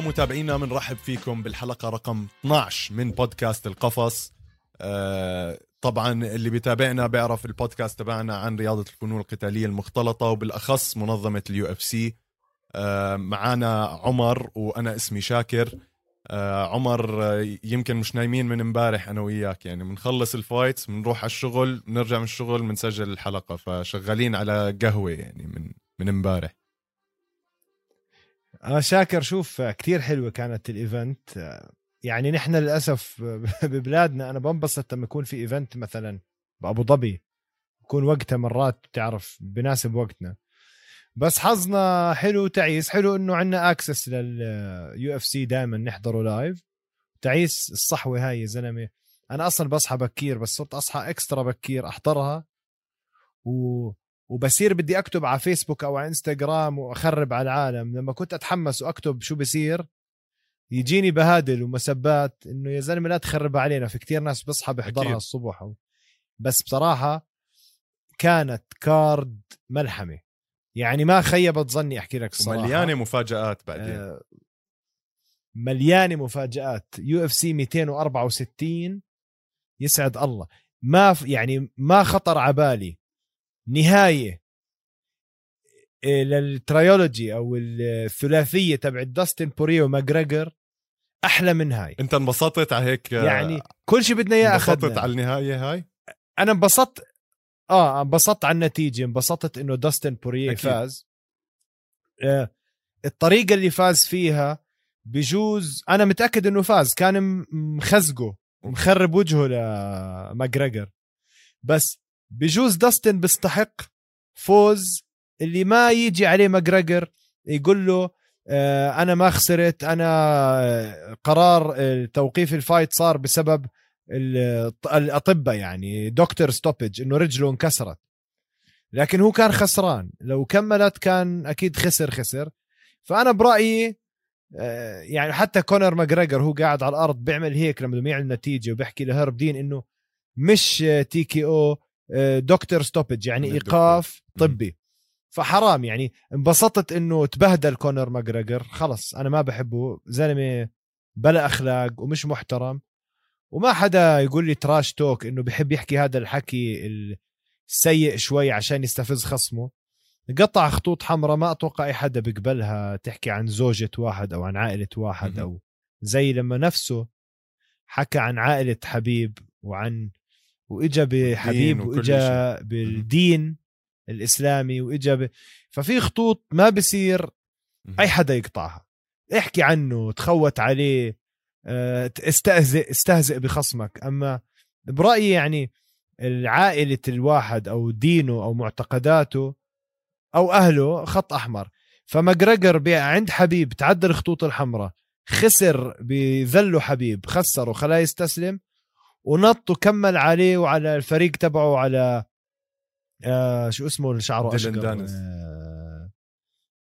متابعينا بنرحب فيكم بالحلقة رقم 12 من بودكاست القفص. آه، طبعا اللي بيتابعنا بيعرف البودكاست تبعنا عن رياضة الفنون القتالية المختلطة وبالأخص منظمة ال UFC. معانا عمر وأنا اسمي شاكر. آه، عمر آه، يمكن مش نايمين من امبارح أنا وياك يعني بنخلص ال fights بنروح على الشغل بنرجع من الشغل بنسجل الحلقة فشغالين على قهوة يعني من من امبارح. أنا شاكر شوف كتير حلوة كانت ال event يعني نحن للأسف ببلادنا أنا بنبسط لما يكون في event مثلا بأبو ظبي. يكون وقتها مرات بتعرف بناسب وقتنا. بس حظنا حلو تعيس حلو إنه عندنا access لل UFC دائما نحضره live تعيس الصحوة هاي يا زلمة. أنا أصلا بصحى بكير بس صرت أصحى extra بكير أحضرها. و... وبصير بدي أكتب على فيسبوك أو على إنستغرام وأخرب على العالم. لما كنت أتحمس وأكتب شو بصير يجيني بهادل ومسبات إنه يا زلمة لا تخرب علينا. في كتير ناس بصحى بيحضرها أكيد. الصبح. بس بصراحة كانت card ملحمة. يعني ما خيبت ظني أحكي لك الصراحة. مليانه مفاجآت بعدين. آه، مليانة مفاجآت. UFC 264 يسعد الله. ما ف- يعني ما خطر على بالي نهاية آه، لل trilogy أو الثلاثية تبع داستن بورييه وماجريجر أحلى من هاي. أنت انبسطت على هيك يعني كل شيء بدنا إياه انبسطت أخذنا. على النهاية هاي؟ أنا انبسطت آه انبسطت على النتيجة انبسطت إنه داستن بورييه أكيد. فاز. آه الطريقة اللي فاز فيها بجوز أنا متأكد إنه فاز كان مخزقه مخرب وجهه لماجريجر بس بجوز داستن بيستحق فوز اللي ما يجي عليه ماجريجر يقول له آه، أنا ما خسرت أنا آه، قرار آه، توقيف ال fight صار بسبب ال- الأطباء يعني doctor stoppage إنه رجله انكسرت. لكن هو كان خسران. لو كملت كان أكيد خسر خسر. فأنا برأيي يعني حتى كونر ماجريجر هو قاعد على الأرض بيعمل هيك لمعلن نتيجة وبيحكي لهيرب دين إنه مش TKO doctor stoppage يعني. إيقاف. طبي فحرام يعني انبسطت إنه تبهدل كونر ماجريجر خلص أنا ما بحبه زلمة بلا أخلاق ومش محترم وما حدا يقول لي trash talk إنه بحب يحكي هذا الحكي السيء شوي عشان يستفز خصمه قطع خطوط حمراء ما أتوقع أي حدا بيقبلها تحكي عن زوجة واحد أو عن عائلة واحد. أو زي لما نفسه حكى عن عائلة حبيب وعن وإجا بحبيب وإجا بالدين الإسلامي وإجا ب... ففي خطوط ما بصير أي حدا يقطعها. احكي عنه تخوت عليه آه، استهزئ استهزئ بخصمك. أما برأيي يعني العائلة الواحد أو دينه أو معتقداته أو أهله خط أحمر. فماجريجر عند حبيب تعدى الخطوط الحمراء خسر بذله حبيب خسره خلاه يستسلم ونط وكمل عليه وعلى الفريق تبعه على آه شو اسمه اللي شعره اشقر دانس. آه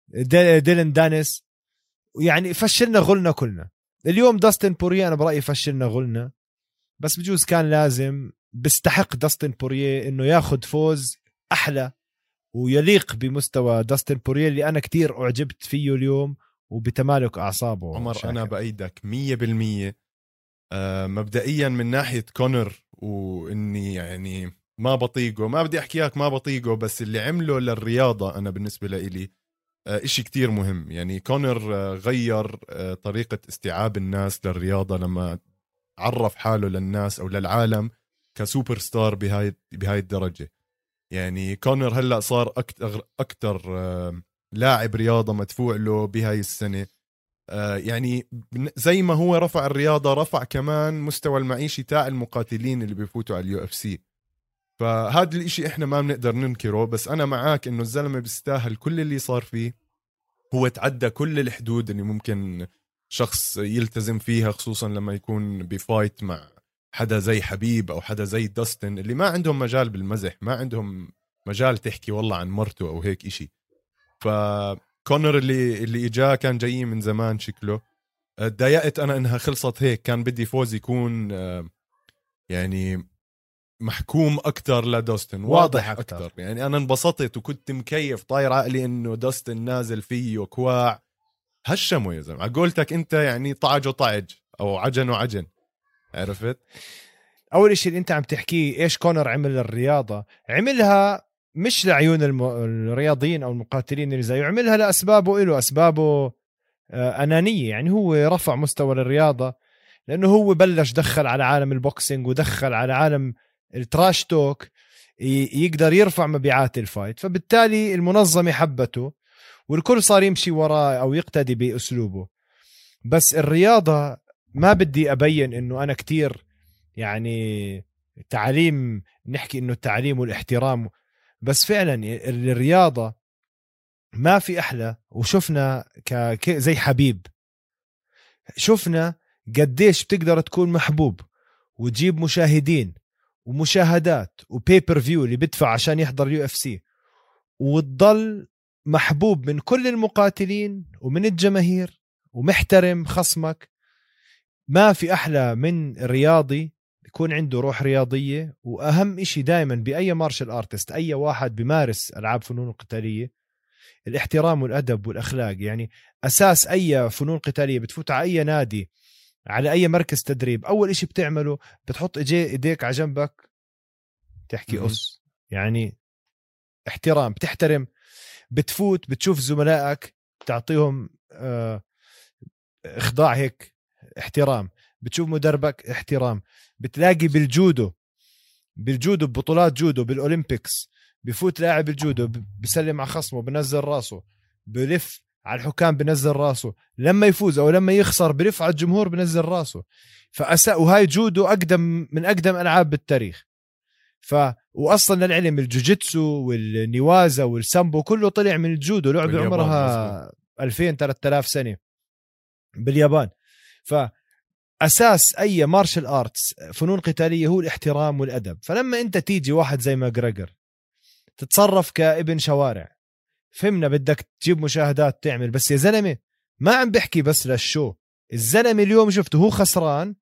دي- ديلان دانس يعني فشلنا غلنا كلنا. اليوم داستن بوريه أنا برأيي فشلنا غلنا. بس بجوز كان لازم بيستحق داستن بوريه إنه ياخذ فوز أحلى ويليق بمستوى داستن بوريه اللي أنا كتير أعجبت فيه اليوم وبتمالك أعصابه عمر شاكر. أنا بأيدك 100% آه مبدئيا من ناحية كونر وإني يعني ما بطيقه ما بدي احكيك ما بطيقه بس اللي عمله للرياضة أنا بالنسبة لإلي آه إشي كتير مهم. يعني كونر آه غير آه طريقة استيعاب الناس للرياضة لما عرف حاله للناس أو للعالم كسوبر ستار بهاي بهاي الدرجة. يعني كونر هلأ صار أكثر آه لاعب رياضة مدفوع له بهاي السنة. آه، يعني بن- زي ما هو رفع الرياضة رفع كمان مستوى المعيشي تاع المقاتلين اللي بيفوتوا على ال UFC. فهذا الإشي إحنا ما بنقدر ننكره بس أنا معاك إنه الزلمة بيستاهل كل اللي صار فيه. هو تعدى كل الحدود اللي ممكن شخص يلتزم فيها خصوصا لما يكون بفايت مع حدا زي حبيب أو حدا زي داستن اللي ما عندهم مجال بالمزح ما عندهم مجال تحكي والله عن مرته أو هيك إشي. فكونر اللي اللي اجاه كان جاي من زمان شكله. تضايقت أنا إنها خلصت هيك. كان بدي فوز يكون آه، يعني محكوم أكثر لدوستن. واضح. أكثر يعني أنا انبسطت وكنت مكيف. طاير عقلي إنه دوستن نازل فيه كواع هشمه يا زلمة. على قولتك أنت يعني طعج وطعج أو عجن وعجن. عرفت؟ أول شيء اللي أنت عم تحكيه إيش كونر عمل الرياضه عملها مش لعيون. الرياضيين أو المقاتلين اللي زيه عملها لأسبابه له أسبابه آه، أنانية يعني هو رفع مستوى الرياضه لأنه هو بلش دخل على عالم ال boxing ودخل على عالم ال trash talk يقدر يرفع مبيعات ال fight فبالتالي المنظمة حبته والكل صار يمشي وراه أو يقتدي بأسلوبه بس الرياضة ما بدي أبين إنه أنا كتير يعني تعليم نحكي إنه التعليم والاحترام بس فعلا الرياضة ما في أحلى وشفنا ك... زي حبيب. شفنا قديش بتقدر تكون محبوب وتجيب مشاهدين ومشاهدات و pay-per-view اللي بدفع عشان يحضر UFC وتضل محبوب من كل المقاتلين ومن الجماهير ومحترم خصمك. ما في أحلى من رياضي يكون عنده روح رياضية وأهم إشي دائما بأي مارشال ارتست أي واحد بيمارس ألعاب فنون قتالية الاحترام والأدب والأخلاق. يعني أساس أي فنون قتالية بتفوت على أي نادي على أي مركز تدريب أول إشي بتعمله بتحط إيديك على جنبك تحكي أس. يعني احترام بتحترم بتفوت بتشوف زملائك تعطيهم آه اخضاع هيك احترام. بتشوف مدربك احترام. بتلاقي بالجودو بالجودو ببطولات جودو بالأولمبيكس بفوت لاعب الجودو بسلم على خصمه بنزل راسه بلف على الحكام بنزل راسه لما يفوز أو لما يخسر بلف على الجمهور بنزل راسه. فأساسا هاي جودو أقدم من أقدم ألعاب بالتاريخ. ف واصلا للعلم الجوجيتسو والنيوازا والسامبو كله طلع من الجودو لعبة عمرها 2000 3000 سنة. باليابان. ف أساس أي martial arts فنون قتالية هو الاحترام والأدب. فلما أنت تيجي واحد زي ماجريجر تتصرف كابن شوارع فهمنا بدك تجيب مشاهدات تعمل بس يا زلمة ما عم بحكي بس لل show. الزلمة اليوم شفته هو خسران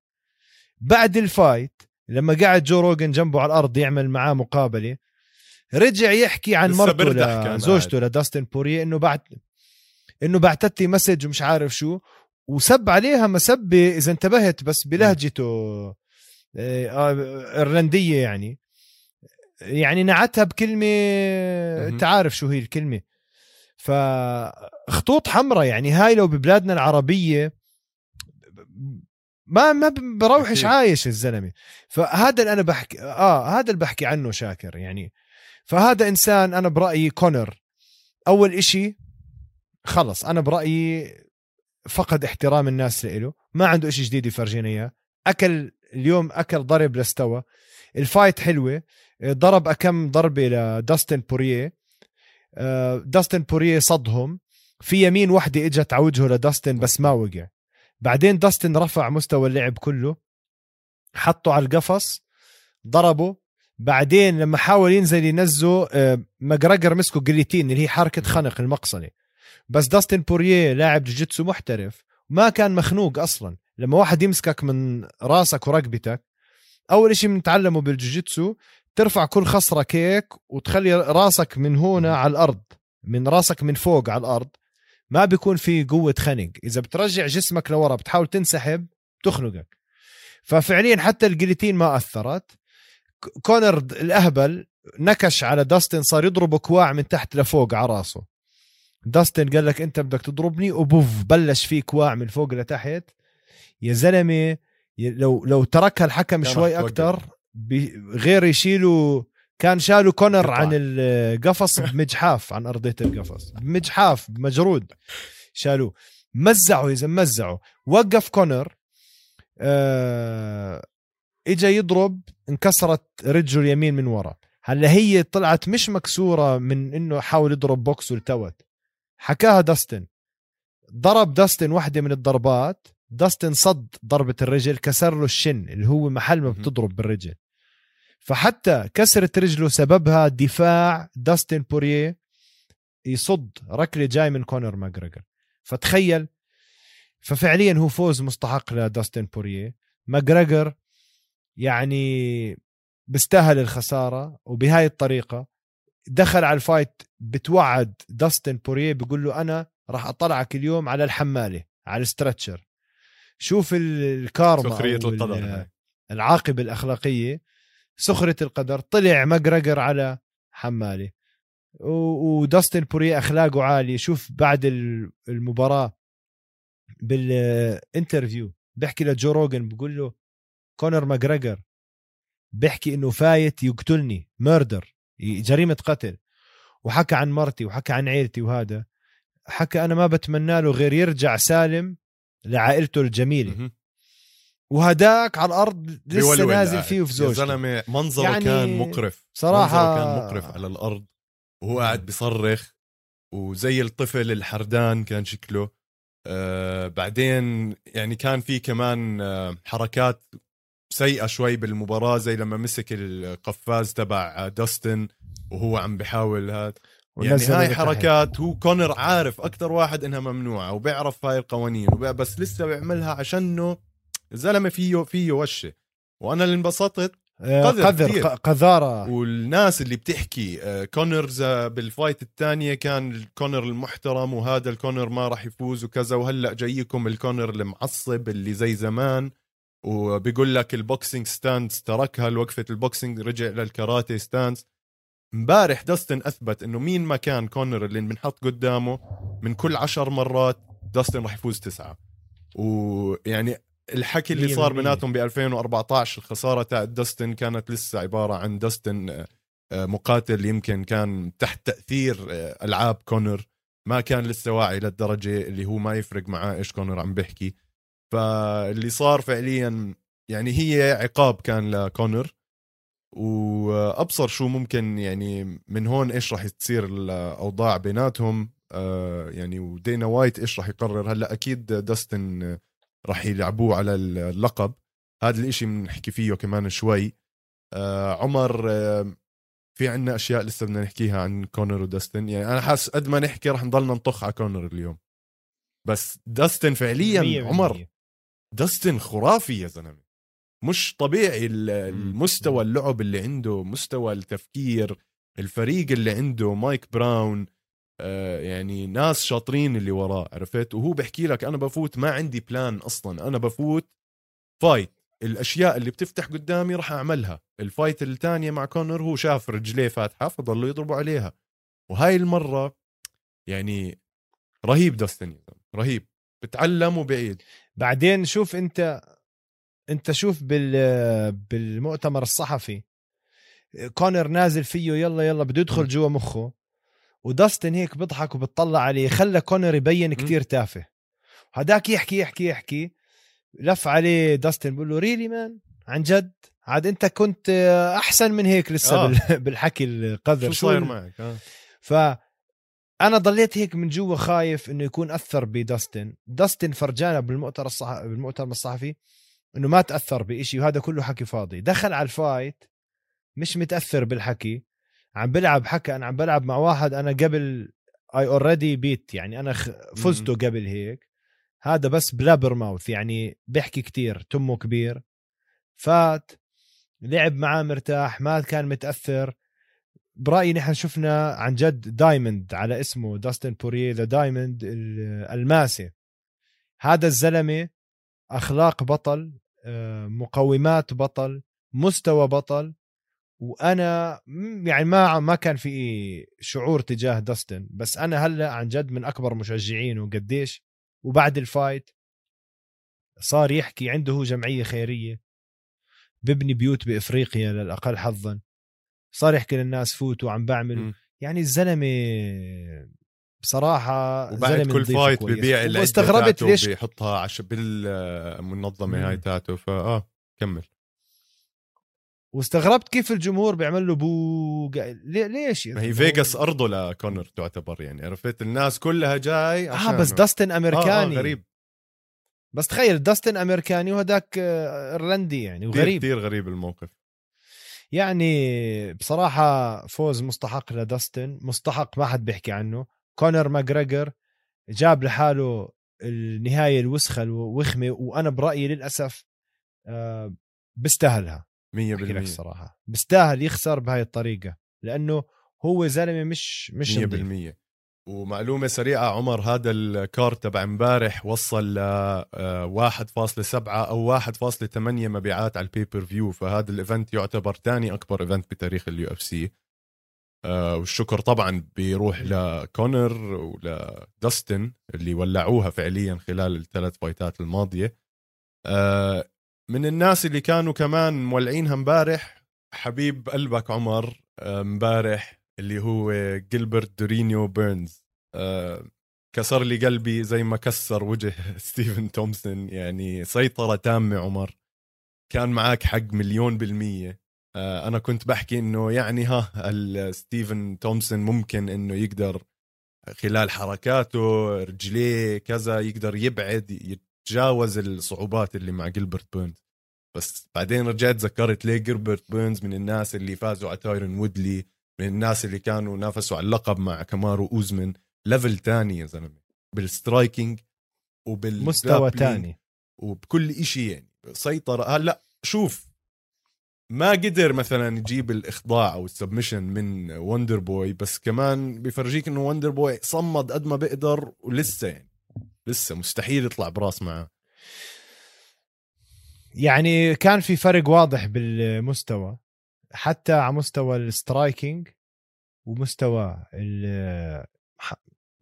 بعد ال fight لما قاعد جو روجن جنبه على الأرض يعمل معاه مقابلة رجع يحكي عن مرته لزوجته لداستن بوريه إنه بعت إنه بعتت لي مسج ومش عارف شو وسب عليها مسبة إذا انتبهت بس بلهجته آه، آه، ايرلنديه يعني. يعني نعتها بكلمة أنت عارف شو هي الكلمة. فخطوط حمراء يعني هاي لو ببلادنا العربية ما ما بروحش عايش الزلمة. فهذا اللي أنا بحكي آه هذا اللي بحكي عنه شاكر يعني. فهذا إنسان أنا برأيي كونر. أول إشي خلص أنا برأيي فقد احترام الناس له ما عنده إشي جديد يفرجينا إياه. أكل اليوم أكل ضرب لاستوى. ال fight حلوة. ضرب كم ضربة لداستن بوريه آه، داستن بوريه صدهم. في يمين وحدة إجت على وجهه لداستن بس ما وقع. بعدين داستن رفع مستوى اللعب كله. حطه على القفص. ضربه. بعدين لما حاول ينزل ينزله آه، ماجريجر مسكه guillotine اللي هي حركة خنق المقصله بس داستن بوريه لاعب جوجيتسو محترف ما كان مخنوق أصلا. لما واحد يمسكك من راسك ورقبتك أول إشي بنتعلمه بالجوجيتسو ترفع كل خصرك هيك وتخلي راسك من هنا على الأرض من راسك من فوق على الأرض. ما بيكون في قوة خنق. إذا بترجع جسمك لورا بتحاول تنسحب تخنقك ففعليا حتى الجليتين ما أثرت. كونر الأهبل نكش على داستن صار يضربه كواع من تحت لفوق على راسه. داستن قال لك انت بدك تضربني وبوف بلش فيه كواع من فوق لتحت. يا زلمة لو لو تركها الحكم شوي أكثر غير يشيلوا كان شالوا كونر عن القفص بمجحاف عن أرضية القفص. بمجحاف مجرود شالوه. مزعوا اذا مزعوا. وقف كونر آه اجى يضرب انكسرت رجله اليمين من ورا. هلأ هي طلعت مش مكسورة من إنه حاول يضرب بوكس والتوت حكاها داستن. ضرب داستن واحدة من الضربات داستن صد ضربة الرجل كسر له ال shin اللي هو محل ما بتضرب بالرجل. فحتى كسرت رجله سببها دفاع داستن بوريه يصد ركلة جاي من كونر ماجريجر فتخيل ففعليا هو فوز مستحق لداستن بوريه ماجريجر يعني بيستاهل الخسارة وبهاي الطريقة دخل على ال fight بتوعد داستن بوريه بيقول له أنا راح أطلعك اليوم على الحمالة على ال stretcher شوف ال- الكارما سخرية القدر. العاقبة الأخلاقية. سخرة القدر طلع ماجريجر على حمالة. وداستن بوريه أخلاقه عالية. شوف بعد ال- المباراة بال interview بيحكي لجو روجن بقول له كونر ماجريجر بيحكي إنه فايت يقتلني ميردر. جريمة قتل وحكى عن مرتي وحكى عن عيلتي وهذا حكى أنا ما بتمنى له غير يرجع سالم لعائلته الجميلة. وهداك على الأرض لسه نازل. فيه وفي يا زوجته. زلمة منظره يعني كان مقرف. صراحة- منظره كان مقرف على الأرض وهو قاعد بيصرخ وزي الطفل الحردان كان شكله. آه بعدين يعني كان في كمان آه حركات سيئة شوي بالمباراة زي لما مسك القفاز تبع داستن وهو عم بحاول هذا. يعني هاي. حركات هو كونر عارف أكثر واحد إنها ممنوعة وبيعرف هاي القوانين بس لسه بيعملها عشانه الزلمة فيه فيه وشة. وأنا اللي انبسطت آه، قذر قذر قذارة. والناس اللي بتحكي آه، كونرز بال fight الثانية كان الكونر المحترم وهذا الكونر ما راح يفوز وكذا وهلأ جايكم الكونر المعصب اللي زي زمان. وبيقول لك ال boxing stance تركها الوقفة ال boxing رجع للكاراتيه stance امبارح داستن أثبت إنه مين ما كان كونر اللي بنحط قدامه من كل عشر مرات داستن راح يفوز تسعة. ويعني الحكي اللي صار. بيناتهم ب 2014 الخسارة تاعت داستن كانت لسه عبارة عن داستن آه، آه، مقاتل يمكن كان تحت تأثير آه، ألعاب كونر. ما كان لسه واعي للدرجة اللي هو ما يفرق معاه إيش كونر عم بيحكي. فاللي صار فعليا يعني هي عقاب كان لكونر. وأبصر شو ممكن يعني من هون إيش راح تصير الأوضاع بيناتهم. آه، يعني ودينا وايت إيش راح يقرر. هلأ أكيد داستن راح يلعبوه على اللقب. هذا الإشي بنحكي فيه كمان شوي. آه عمر آه في عنا أشياء لسه بدنا نحكيها عن كونر وداستن. يعني أنا حاسس قد ما نحكي راح نضلنا نطخ على كونر اليوم. بس داستن فعليا. عمر. داستن خرافي يا زلمة. مش طبيعي ال- المستوى اللعب اللي عنده مستوى التفكير الفريق اللي عنده مايك براون آه، يعني ناس شاطرين اللي وراه عرفت؟ وهو بحكي لك أنا بفوت ما عندي plan أصلا أنا بفوت fight الأشياء اللي بتفتح قدامي راح أعملها. ال fight الثانية مع كونر هو شاف رجليه فاتحة فضلوا يضربوا عليها. وهاي المرة يعني رهيب داستن رهيب. بتعلم وبعيد. بعدين شوف أنت أنت شوف بال بالمؤتمر الصحفي كونر نازل فيه يلا يلا بده يدخل. جوا مخه وداستن هيك بيضحك وبتطلع عليه خلى كونر يبين كتير تافه. هداك يحكي يحكي يحكي لف عليه داستن بقول له really man عن جد؟ عاد أنت كنت أحسن من هيك لسه آه. بال- بالحكي القذر. شو صاير معك؟ آه. أنا ضليت هيك من جوا خايف إنه يكون أثر بداستن. داستن فرجانا بالمؤتمر الصح... بالمؤتمر الصحفي إنه ما تأثر بإشي وهذا كله حكي فاضي. دخل على ال fight مش متأثر بالحكي. عم بلعب حكى أنا عم بلعب مع واحد أنا قبل I already beat يعني أنا خ- فزته قبل هيك. هذا بس blabber mouth يعني بيحكي كتير تمه كبير. فات لعب معاه مرتاح ما كان متأثر. برأيي نحن شفنا عن جد diamond على اسمه داستن بورييه the diamond الماسه هذا الزلمة أخلاق بطل آه، مقومات بطل مستوى بطل. وأنا يعني ما ما كان في شعور تجاه داستن. بس أنا هلأ عن جد من أكبر مشجعينه وقديش. وبعد ال fight صار يحكي عنده هو جمعية خيرية. ببني بيوت بإفريقيا للأقل حظا. صار يحكي للناس فوتوا عم بعمل. يعني الزلمة بصراحة وبعد كل fight. ببيع العده واستغربت ليش بيحطها عش بالمنظمة مم. هاي تاعته فاه كمل. واستغربت كيف الجمهور بيعمل له boo ليش ما هي فيغاس أرضه لكونر تعتبر يعني عرفت؟ الناس كلها جاي عشان آه بس داستن امريكاني آه آه غريب. بس تخيل داستن أمريكاني وهداك آه، إيرلندي يعني غريب وغريب. كثير غريب الموقف. يعني بصراحة فوز مستحق لداستن مستحق ما حد بيحكي عنه. كونر ماجريجر جاب لحاله النهاية الوسخة الوخمه وأنا برأيي للأسف آه، بيستاهلها. 100% بحكي لك الصراحه بيستاهل يخسر بهاي الطريقة لأنه هو زلمة مش مش نظيف. 100% ومعلومة سريعة عمر هذا ال card تبع امبارح وصل ل 1.7 أو 1.8 مبيعات على ال pay-per-view فهذا ال event يعتبر ثاني أكبر event بتاريخ ال UFC والشكر طبعا بيروح لكونر ولداستن اللي ولعوها فعليا خلال الثلاث فايتات الماضية. آه، من الناس اللي كانوا كمان مولعينها امبارح حبيب قلبك عمر آه، امبارح اللي هو جيلبرت دورينيو بيرنز. آه، كسر لي قلبي زي ما كسر وجه ستيفن تومسون يعني سيطرة تامة عمر. كان معك حق مليون بالمية. آه، أنا كنت بحكي إنه يعني ها ستيفن تومسون ممكن إنه يقدر خلال حركاته رجليه كذا يقدر يبعد يتجاوز الصعوبات اللي مع جيلبرت بيرنز. بس بعدين رجعت ذكرت ليه جيلبرت بيرنز من الناس اللي فازوا على تايرن وودلي. من الناس اللي كانوا نافسوا على اللقب مع كمارو أوزمن level تاني يا زلمة. بال striking وبال مستوى تاني. وبكل إشي يعني. سيطرة. هلا شوف ما قدر مثلا يجيب الإخضاع أو ال submission من وندر بوي بس كمان بيفرجيك إنه وندر بوي صمد قد ما بيقدر ولسه يعني. لسه مستحيل يطلع براس معاه يعني كان في فرق واضح بالمستوى. حتى على مستوى ال striking ومستوى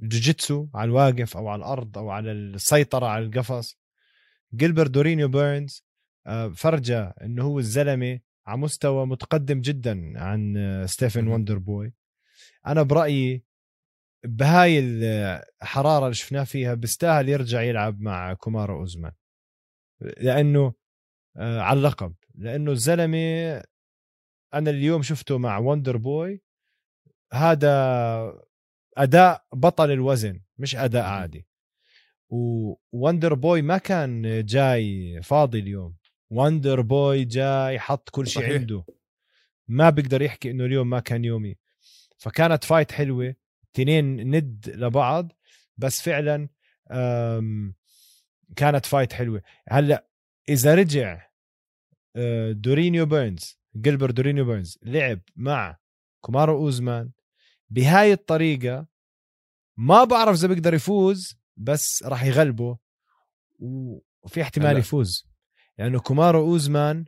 الجوجيتسو على الواقف أو على الأرض أو على السيطرة على القفص. جيلبر دورينيو بيرنز آه، فرجى إنه هو الزلمة على مستوى متقدم جدا عن ستيفن وندر بوي. أنا برأيي بهاي الحرارة اللي شفناه فيها بيستاهل يرجع يلعب مع كومارو أوزمان. لأنه آه، على اللقب. لأنه الزلمة أنا اليوم شفته مع وندر بوي هذا أداء بطل الوزن مش أداء عادي. ووندر بوي ما كان جاي فاضي اليوم. وندر بوي جاي حط كل شيء عنده. ما بيقدر يحكي إنه اليوم ما كان يومي. فكانت fight حلوة. تنين ند لبعض. بس فعلا كانت fight حلوة. هلأ إذا رجع آه، دورينيو بيرنز. جيلبر دورينيو بيرنز لعب مع كومارو أوزمان بهاي الطريقة ما بعرف إذا بيقدر يفوز بس راح يغلبه وفي احتمال هلا. يفوز. لأنه يعني كومارو أوزمان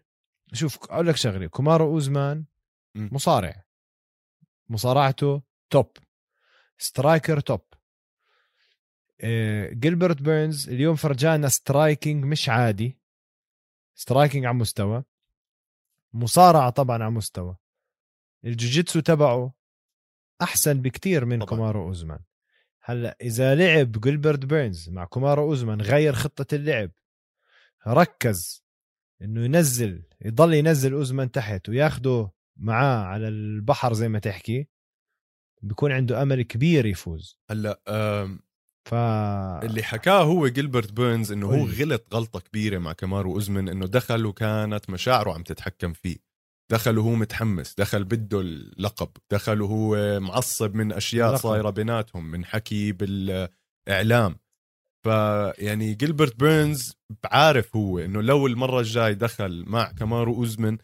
شوف أقول لك شغلة كومارو أوزمان مصارع. مصارعته top striker top جيلبرت بيرنز اليوم فرجانا striking مش عادي. striking على مستوى. مصارعة طبعا على مستوى. الجوجيتسو تبعه أحسن بكتير من طبعا. كومارو أوزمان. هلأ إذا لعب جيلبرت بيرنز مع كومارو أوزمان غير خطة اللعب ركز إنه ينزل يضل ينزل أوزمان تحت وياخده معاه على البحر زي ما تحكي بيكون عنده أمل كبير يفوز. هلأ ف اللي حكاه هو جيلبرت بيرنز إنه هو غلط غلطة كبيرة مع كمارو أوزمن إنه دخل وكانت مشاعره عم تتحكم فيه. دخل وهو متحمس دخل بده اللقب دخل وهو معصب من أشياء صايرة بيناتهم من حكي بالإعلام. فيعني جيلبرت بيرنز بعارف هو إنه لو المرة الجاي دخل مع كمارو أوزمن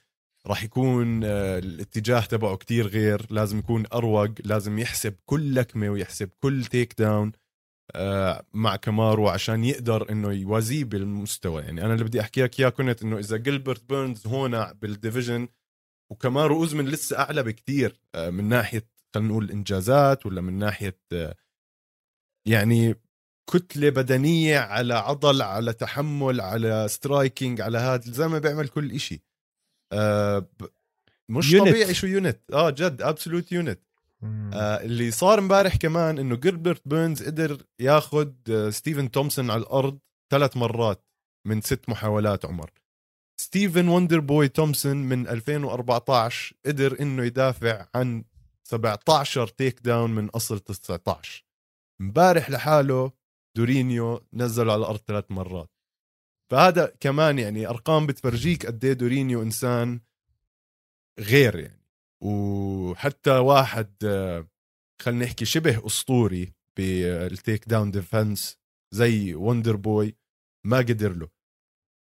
راح يكون آه، الاتجاه تبعه كتير غير لازم يكون أروق لازم يحسب كل لكمة ويحسب كل takedown مع كمارو عشان يقدر إنه يوازيه بالمستوى. يعني أنا اللي بدي احكي لك إياه كنت إنه إذا جيلبرت بيرنز هون بال division وكمارو أوزمن لسه أعلى بكتير آه، من ناحية خلينا نقول إنجازات ولا من ناحية يعني كتلة بدنية على عضل على تحمل على striking على هذا ما بيعمل كل إشي. آه مش unit. طبيعي شو unit آه جد absolute unit آه اللي صار امبارح كمان إنه جيلبرت بيرنز قدر ياخذ آه ستيفن تومسون على الأرض ثلاث مرات من ست محاولات عمر. ستيفن وندر بوي تومسون من 2014 قدر إنه يدافع عن 17 takedown من أصل 19 امبارح لحاله دورينيو نزل على الأرض ثلاث مرات. فهذا كمان يعني أرقام بتفرجيك قد إيه دورينيو إنسان غير يعني. وحتى واحد خلينا نحكي شبه أسطوري بال takedown defense زي وندر بوي ما قدر له.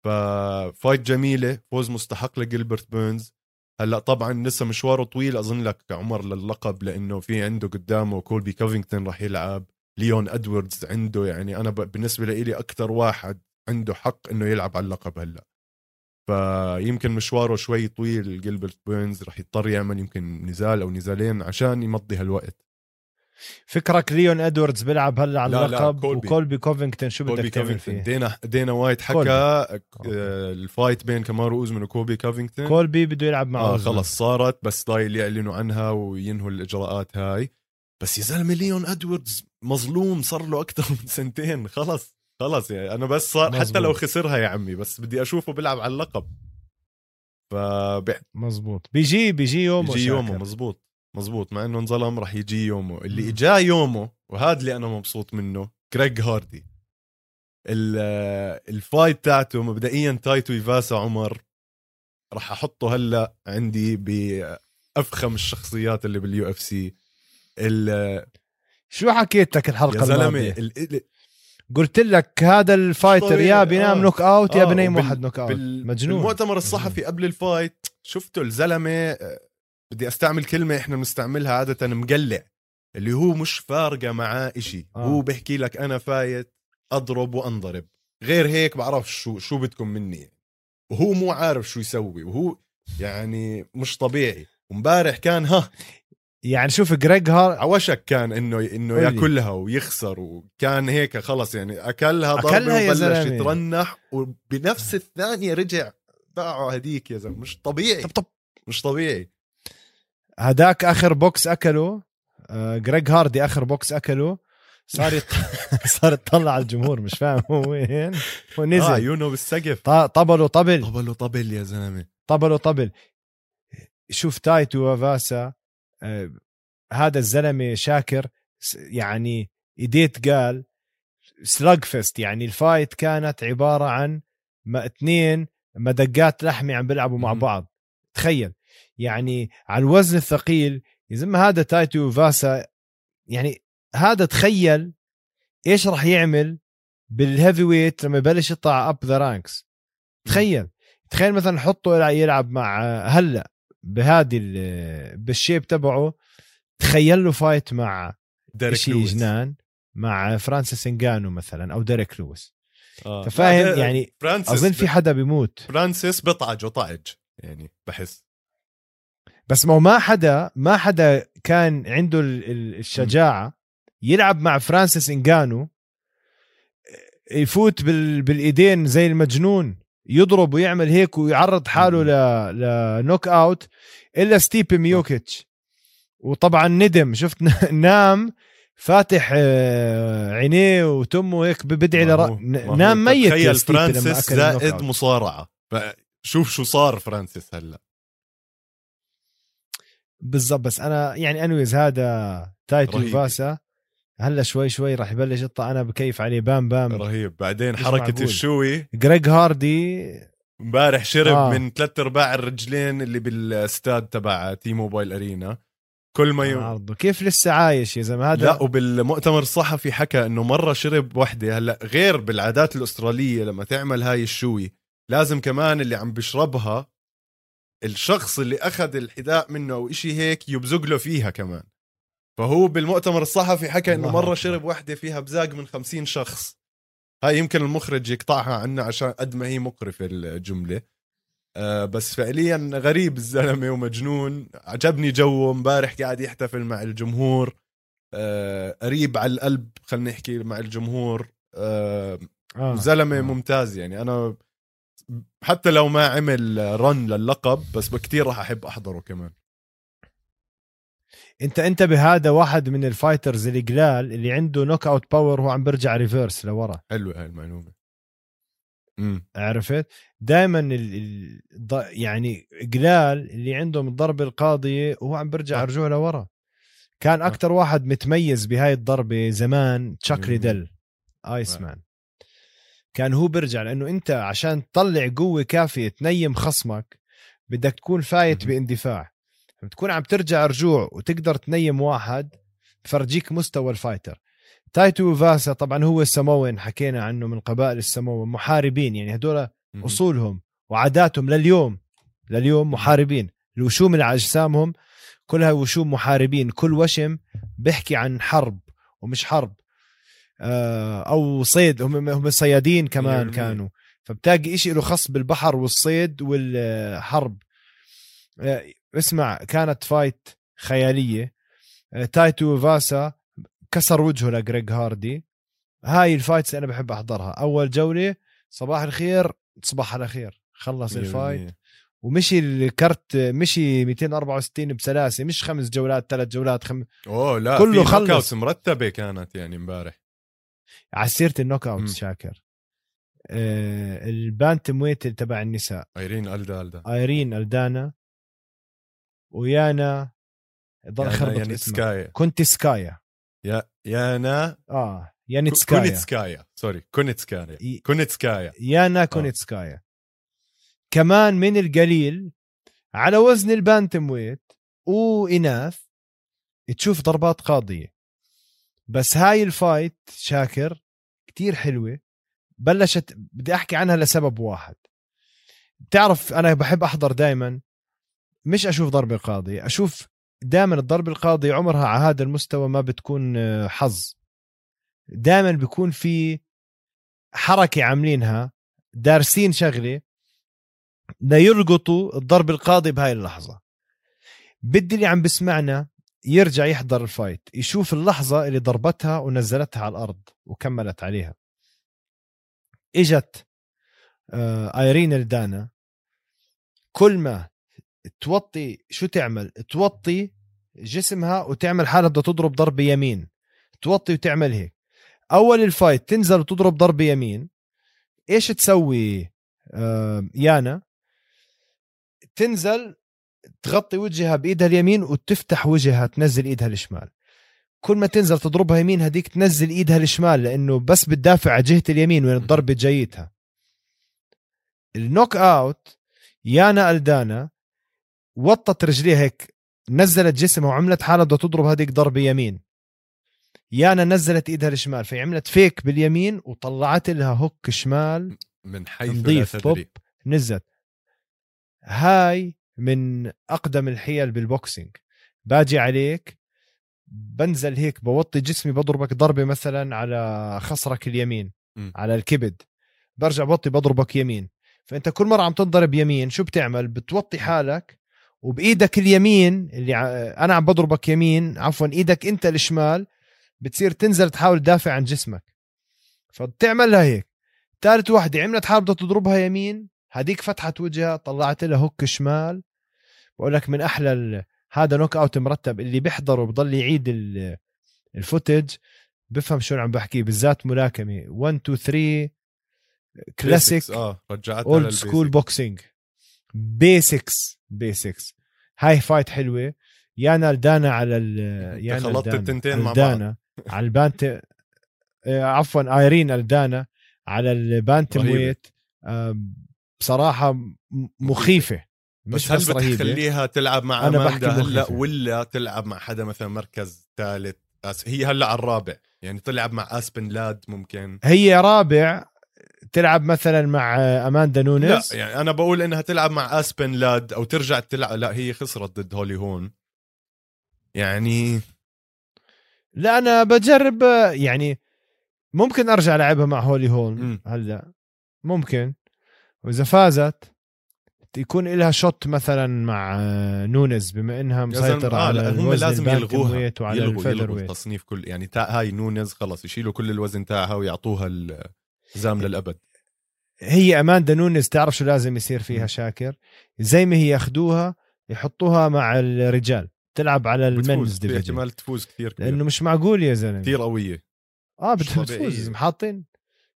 ف fight جميلة فوز مستحق لجيلبرت بيرنز. هلأ طبعا لسه مشواره طويل أظن لك عمر للقب لأنه في عنده قدامه كولبي كوفينغتون راح يلعب. ليون ادواردز عنده يعني أنا بالنسبة لي أكثر واحد عنده حق إنه يلعب على اللقب هلأ. فيمكن مشواره شوي طويل. جيلبرت بيرنز رح يضطر يعمل يمكن نزال أو نزالين عشان يمضي هالوقت. فكرك ليون إدواردز بيلعب هلا على لا، لا، اللقب؟ كولبي. وكولبي كوفينغتون شو بدك تعمل فيه؟ دينا دينا وايت حكى كولبي. آه، ال fight بين كامارو اوزمن وكولبي كوفينغتون. كولبي بده يلعب مع آه أوزمان. خلص صارت بس ضايل يعلنوا عنها وينهوا الإجراءات هاي. بس يا زلمة ليون إدواردز مظلوم صار له أكثر من سنتين خلص. خلص يعني. أنا بس صار حتى مزبوط. لو خسرها يا عمي بس بدي أشوفه بيلعب على اللقب. فبيجي مزبوط بيجي بيجي يومه يومه شاكر. مزبوط مزبوط مع إنه انظلم رح يجي يومه. اللي. إجا يومه وهذا اللي أنا مبسوط منه جريج هاردي. ال- ال fight تاعته مبدئيا تاي تويفاسا عمر رح أحطه هلأ عندي بأفخم الشخصيات اللي بال UFC. شو حكيت لك الحلقة يا زلمة قلت لك هذا ال fighter. يا بينام آه. knockout يا آه، بنيم واحد knockout بال- مجنون. بالمؤتمر الصحفي قبل ال fight شفته الزلمة آه، بدي أستعمل كلمة إحنا بنستعملها عادة مقلع اللي هو مش فارقة معاه إشي. آه. هو بيحكي لك أنا fight أضرب وأنضرب. غير هيك بعرف شو شو بدكم مني. وهو مو عارف شو يسوي وهو يعني مش طبيعي. ومبارح كان ها يعني شوف جريج هاردي عوشك كان إنه إنه. يأكلها ويخسر وكان هيك خلص يعني أكلها ضربة أكلها وبلش. يترنح وبنفس الثانية رجع باعه هديك يا زلمة. مش طبيعي. طب طب. مش طبيعي. هداك آخر بوكس أكله آه، جريج هاردي آخر بوكس أكله. صار يط... صار يطلع على الجمهور مش فاهم هو وين. آه ونزل عيونه بالسقف. ط- طبله طبل طبله طبل يا زلمة. طبله طبل شوف تاي تويفاسا هذا الزلمة شاكر يعني it's called slugfest يعني ال fight كانت عبارة عن ما اثنين مدقات لحمة عم بيلعبوا مع. بعض. تخيل. يعني على الوزن الثقيل يا زلمة هذا تاي تويفاسا يعني هذا تخيل إيش راح يعمل بال heavyweight لما يبلش يطلع up the ranks تخيل. تخيل مثلا حطه يلع- يلعب مع هلأ بهذه ال- بال shape تبعه. تخيل له fight مع ديريك لويس. جنان مع فرانسيس انجانو مثلا أو ديريك لويس. آه. ففاهم لا، يعني فرانسيس أظن في حدا بيموت. فرانسيس بطعج وطعج يعني بحس. بس ما هو ما حدا ما حدا كان عنده ال- ال- الشجاعة يلعب مع فرانسيس انجانو يفوت بال بالإيدين زي المجنون. يضرب ويعمل هيك ويعرض حاله ل ل knockout إلا ستيبي ميوكيتش. وطبعا ندم. شفت؟ نام فاتح آه، عينيه وتمه هيك بدعي لرا... هو نام ميت تخيل فرانسيس زائد. مصارعة. فشوف شو صار فرانسيس هلأ. بالضبط. بس أنا يعني anyways هذا رهيب. فاسا. هلا شوي شوي راح يبلش يطلع أنا بكيف عليه. بام بام. رهيب. بعدين حركة معقول. ال shoey. جريج هاردي. امبارح شرب آه. من ثلاث أرباع الرجلين اللي بالاستاد تبع تي موبايل ارينا كل ما يوم عرضه كيف لسه عايش يا زلمة؟ هذا لا وبالمؤتمر الصحفي حكى إنه مرة شرب وحدة. هلا غير بالعادات الأسترالية لما تعمل هاي ال shoey لازم كمان اللي عم بيشربها الشخص اللي أخذ الحذاء منه أو إشي هيك يبزق له فيها كمان. فهو بالمؤتمر الصحفي حكى إنه مرة. شرب وحدة فيها بزاق من خمسين شخص هاي يمكن المخرج يقطعها عنا عشان قد ما هي مقرفة الجملة آه بس فعليا غريب الزلمة ومجنون عجبني جوه امبارح قاعد يحتفل مع الجمهور آه قريب على القلب خلينا نحكي مع الجمهور آه آه. زلمة آه. ممتاز يعني أنا حتى لو ما عمل رن للقب بس كتير راح أحب أحضره كمان انت انت بهذا واحد من ال fighters القلال اللي عنده knockout power وهو عم برجع reverse لورا. حلوة هاي المعلومة. امم عرفت؟ دائما ال... يعني قلال اللي عندهم الضربة القاضية وهو عم برجع آه. رجوع لورا. كان أكثر واحد متميز بهاي الضربة زمان تشاك. ليدل ايس مان كان هو برجع لأنه أنت عشان تطلع قوة كافية تنيم خصمك بدك تكون فايت مهم. باندفاع بتكون عم ترجع رجوع وتقدر تنيم واحد بفرجيك مستوى ال fighter. تاي تويفاسا طبعا هو السموين حكينا عنه من قبائل السموين محاربين يعني هدول أصولهم وعاداتهم لليوم لليوم محاربين. الوشوم اللي على أجسامهم كلها وشوم محاربين. كل وشم بيحكي عن حرب ومش حرب. آه، أو صيد هم هم صيادين كمان كانوا. فبتلاقي إشي له خص بالبحر والصيد والحرب. آه، اسمع كانت fight خيالية. آه، تاي تويفاسا كسر وجهه لجريج هاردي هاي ال fights أنا بحب أحضرها. أول جولة صباح الخير تصبح على خير. خلص ال fight. ومشي ال card مشي 264 بسلاسة. مش خمس جولات ثلاث جولات خم... أوه لا كله خلص. مرتبة كانت يعني امبارح. على سيرة النوك اوت. شاكر. آه البانتم ويت تبع النساء. ايرين الدا الدا ايرين الدانا ويانا ضل يانا خربط اسمها يانيتسكايا كونتسكايا. يا يانا. آه يانيتسكايا كونيتسكايا سوري كونيتسكايا كونيتسكايا يانا كونيتسكايا كمان من القليل على وزن البانتم ويت وإناث تشوف ضربات قاضية. بس هاي الفايت شاكر كتير حلوة. بلشت بدي أحكي عنها لسبب واحد. بتعرف أنا بحب أحضر دايما مش أشوف ضربة قاضية أشوف دائما الضربة القاضية عمرها على هذا المستوى ما بتكون آه، حظ. دائما بيكون في حركة عاملينها دارسين شغلة ليلقطوا الضرب القاضي بهاي اللحظة. بدي اللي عم بسمعنا يرجع يحضر ال fight يشوف اللحظة اللي ضربتها ونزلتها على الأرض وكملت عليها. إجت آه، ايرين ألدانا كل ما توطي شو تعمل؟ توطي جسمها وتعمل حالها بدها تضرب ضربة يمين. توطي وتعمل هيك. أول ال fight تنزل وتضرب ضربة يمين. إيش تسوي يانا؟ تنزل تغطي وجهها بإيدها اليمين وتفتح وجهها تنزل إيدها الشمال. كل ما تنزل تضربها يمين هديك تنزل إيدها الشمال لأنه بس بتدافع على جهة اليمين وين الضربة جايتها. ال knockout يانا ألدانا وطت رجليها هيك نزلت جسمها وعملت حالها بدها تضرب هذيك ضربة يمين. يانا نزلت إيدها الشمال فعملت fake باليمين وطلعت لها hook شمال من حيث لا نظيف تدري. نزلت. هاي من أقدم الحيل بال boxing. باجي عليك بنزل هيك بوطي جسمي بضربك ضربة مثلا على خصرك اليمين م. على الكبد. برجع بوطي بضربك يمين. فأنت كل مرة عم تنضرب يمين شو بتعمل؟ بتوطي حالك وبإيدك اليمين اللي. أنا عم بضربك يمين عفوا إيدك أنت الشمال بتصير تنزل تحاول تدافع عن جسمك. فبتعملها هيك. ثالث وحدة عملت حال بدها تضربها يمين. هديك فتحت وجهها طلعت لها hook شمال. بقول لك من أحلى ال... هذا knockout مرتب اللي بيحضره بضل يعيد ال... ال footage. بفهم شو عم بحكي بالذات ملاكمة. 1 2 3 كلاسيك آه رجعتها old. school boxing basics basics هاي fight حلوة. يانا ألدانا على ال يانا خلطت. التنتين مع بعض. على البانت آه، عفوا ايرين الدانا على البانتم. ويت آم، بصراحة مخيفة. مش هل بس رهيبة. بتخليها تلعب مع أنا أماندا بحكي هلأ. ولا تلعب مع حدا مثلا مركز ثالث؟ هي هلأ على الرابع. يعني تلعب مع أسبن لاد ممكن. هي رابع تلعب مثلا مع أماندا لا نونيز يعني أنا بقول إنها تلعب مع أسبن لاد أو ترجع تلعب لا هي خسرت ضد هولي هون. يعني لا أنا بجرب يعني ممكن أرجع لعبها مع هولي هول مم. هلأ. ممكن. وإذا فازت يكون لها shot مثلا مع نونز بما إنها مسيطرة آه على لا هم لازم يلغوها وعلى يلغوا weight التصنيف كل يعني هاي نونز خلص يشيلوا كل الوزن تاعها ويعطوها الحزام للأبد. هي أماندا نونز تعرف شو لازم يصير فيها. شاكر؟ زي ما هي ياخذوها يحطوها مع الرجال تلعب على ال men's division. احتمال تفوز كثير كبير. لأنه مش معقول يا زلمة. كثير قوية. آه بتفوز. محاطين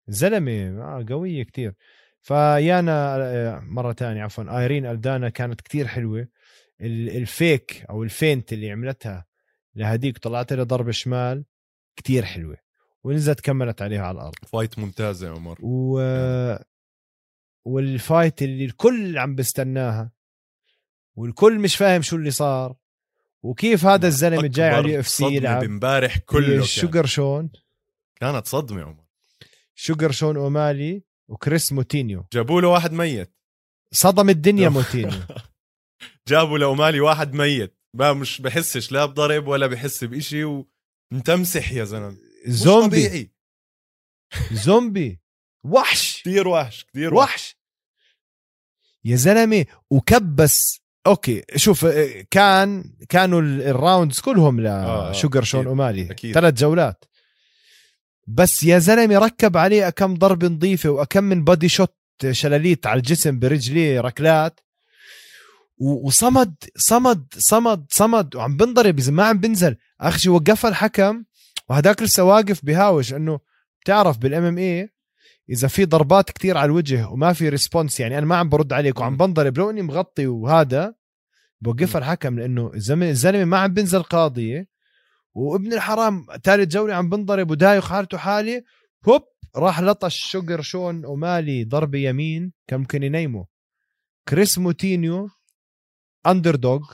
زلمة آه قوية كتير فيانا آه، مرة تانية عفوا آيرين ألدانا كانت كتير حلوة. ال- ال fake أو ال feint اللي عملتها لهديك طلعت لها ضربة شمال كتير حلوة. ونزلت كملت عليها على الأرض. fight ممتازة يا عمر. و وال fight اللي الكل عم بستناها والكل مش فاهم شو اللي صار وكيف هذا الزلمة جاي على ال UFC يلعب امبارح كله. شوجر شون. كانت صدمة يا عمر. شوجر شون أومالي وكريس موتينيو. جابوا له واحد ميت. صدم الدنيا موتينيو. جابوا لأومالي واحد ميت. ما مش بحسش لا بضرب ولا بحس بإشي ومتمسح يا زلمة. زومبي. طبيعي. زومبي. وحش. كثير وحش كثير وحش. وحش. يا زلمة وكبس. okay شوف آه، كان كانوا ال- ال rounds كلهم آه، لشوجر شون أومالي. ثلاث جولات. بس يا زلمة ركب عليه كم ضربه نظيفة وكم من body shot شلاليت على الجسم برجليه ركلات. وصمد صمد صمد صمد. وعم بنضرب إذا ما عم بنزل. اخر شيء وقفها الحكم؟ وهداك لسه واقف بهاوش إنه بتعرف بال MMA إذا في ضربات كتير على الوجه وما في response يعني أنا ما عم برد عليك وعم. بنضرب. لو إني مغطي وهذا بوقفها الحكم لأنه الزلمه الزلمة ما عم بنزل قاضيه وابن الحرام ثالث جولة عم بنضرب ودايخ حالته حالي هوب راح لطش شوجر شون أومالي ضربة يمين كان ممكن ينيمه. كريس موتينيو underdog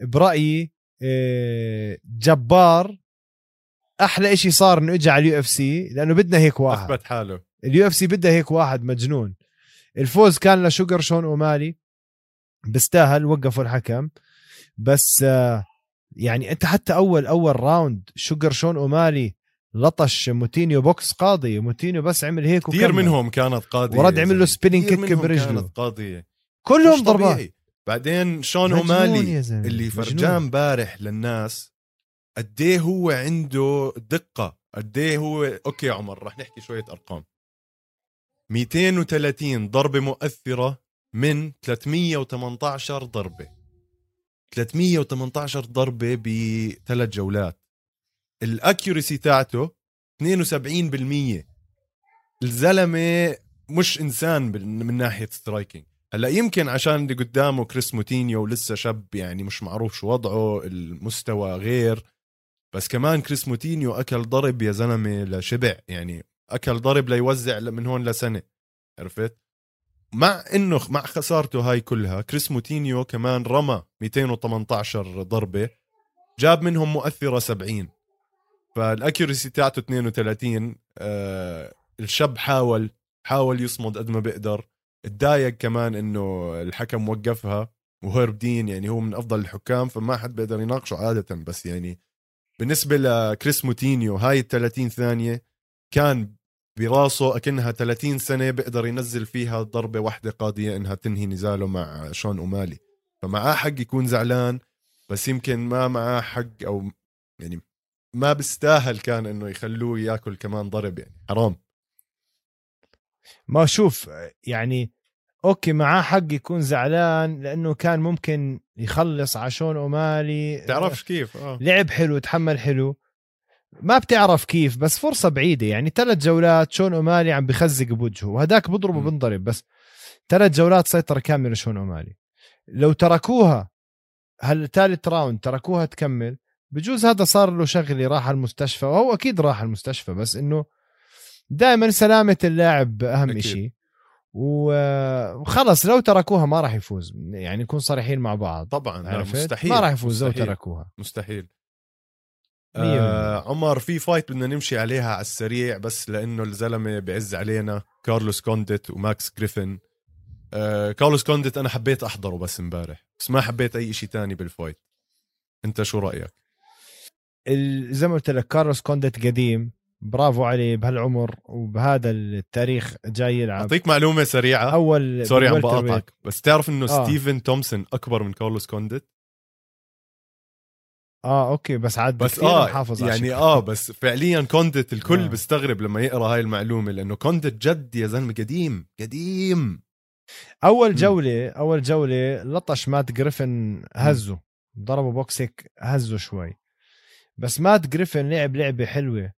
برأيي آه، جبار أحلى إشي صار إنه اجى على ال UFC لأنه بدنا هيك واحد. أثبت حاله. ال UFC بدها هيك واحد مجنون. الفوز كان لشوجر شون أومالي. بيستاهل وقفوا الحكم. بس آه، يعني أنت حتى أول أول round شوجر شون أومالي لطش موتينيو بوكس قاضي. موتينيو بس عمل هيك كثير. منهم كانت قاضية ورد عمل له. spinning kick برجله. كانت قاضية. كلهم ضربات. بعدين شون أومالي اللي. فرجان امبارح للناس قد إيه هو عنده دقة؟ قد إيه هو أوكي عمر رح نحكي شوية أرقام. 230 ضربة مؤثرة من 318 ضربة. 318 ضربة بثلاث جولات. الأكيوريسي تاعته 72% الزلمة مش إنسان من ناحية striking هلأ يمكن عشان اللي قدامه كريس موتينهو ولسه شاب يعني مش معروف شو وضعه المستوى غير. بس كمان كريس موتينهو أكل ضرب يا زلمة لشبع يعني أكل ضرب ليوزع من هون لسنة عرفت؟ مع إنه مع خسارته هاي كلها كريس موتينهو كمان رمى 218 ضربة جاب منهم مؤثرة 70 فالأكيوريسي تاعته 32 آه الشاب حاول حاول يصمد قد ما بيقدر. اتضايق كمان إنه الحكم وقفها وهيرب دين يعني هو من أفضل الحكام فما حد بيقدر يناقشه عادة بس يعني بالنسبة لكريس موتينيو هاي ال 30 ثانية كان براسه أكنها 30 سنة بيقدر ينزل فيها ضربة واحدة قاضية إنها تنهي نزاله مع شون أومالي. فمعاه حق يكون زعلان بس يمكن ما معاه حق أو يعني ما بيستاهل كان إنه يخلوه ياكل كمان ضرب يعني. حرام. ما شوف يعني أوكي معاه حق يكون زعلان لأنه كان ممكن يخلص عشان أومالي. تعرفش كيف؟ آه. لعب حلو تحمل حلو. ما بتعرف كيف بس فرصة بعيدة. يعني ثلاث جولات شون أومالي عم بخزق بوجهه. وهداك بضربه. بنضرب بس ثلاث جولات سيطرة كاملة شون أومالي. لو تركوها هالثالث round تركوها تكمل بجوز هذا صار له شغلي راح المستشفى. وهو أكيد راح المستشفى بس إنه دائما سلامة اللاعب أهم أكيد. شيء وخلص لو تركوها ما راح يفوز. يعني نكون صريحين مع بعض. طبعا عرفت؟ مستحيل. ما راح يفوز لو. تركوها. مستحيل. آه عمر في fight بدنا نمشي عليها على السريع بس لأنه الزلمة بعز علينا. كارلوس كونديت وماكس جريفن. آه كارلوس كونديت أنا حبيت أحضره بس امبارح بس ما حبيت أي شيء تاني بال fight أنت شو رأيك؟ زي ما قلت لك كارلوس كونديت قديم. برافو عليه بهالعمر وبهذا التاريخ جاي يلعب أعطيك معلومة سريعة أول سوري عم. بقاطعك بس تعرف إنه آه. ستيفن تومسون أكبر من كارلوس كونديت آه okay بس عاد بس محافظ على يعني شكله. آه بس فعليا كونديت الكل آه. آه. بيستغرب لما يقرأ هاي المعلومة لأنه كونديت جد يا زلمة قديم قديم أول. جولة أول جولة لطش ماكس جريفن هزه ضربه بوكس هزه شوي بس ماكس جريفن لعب لعبة حلوة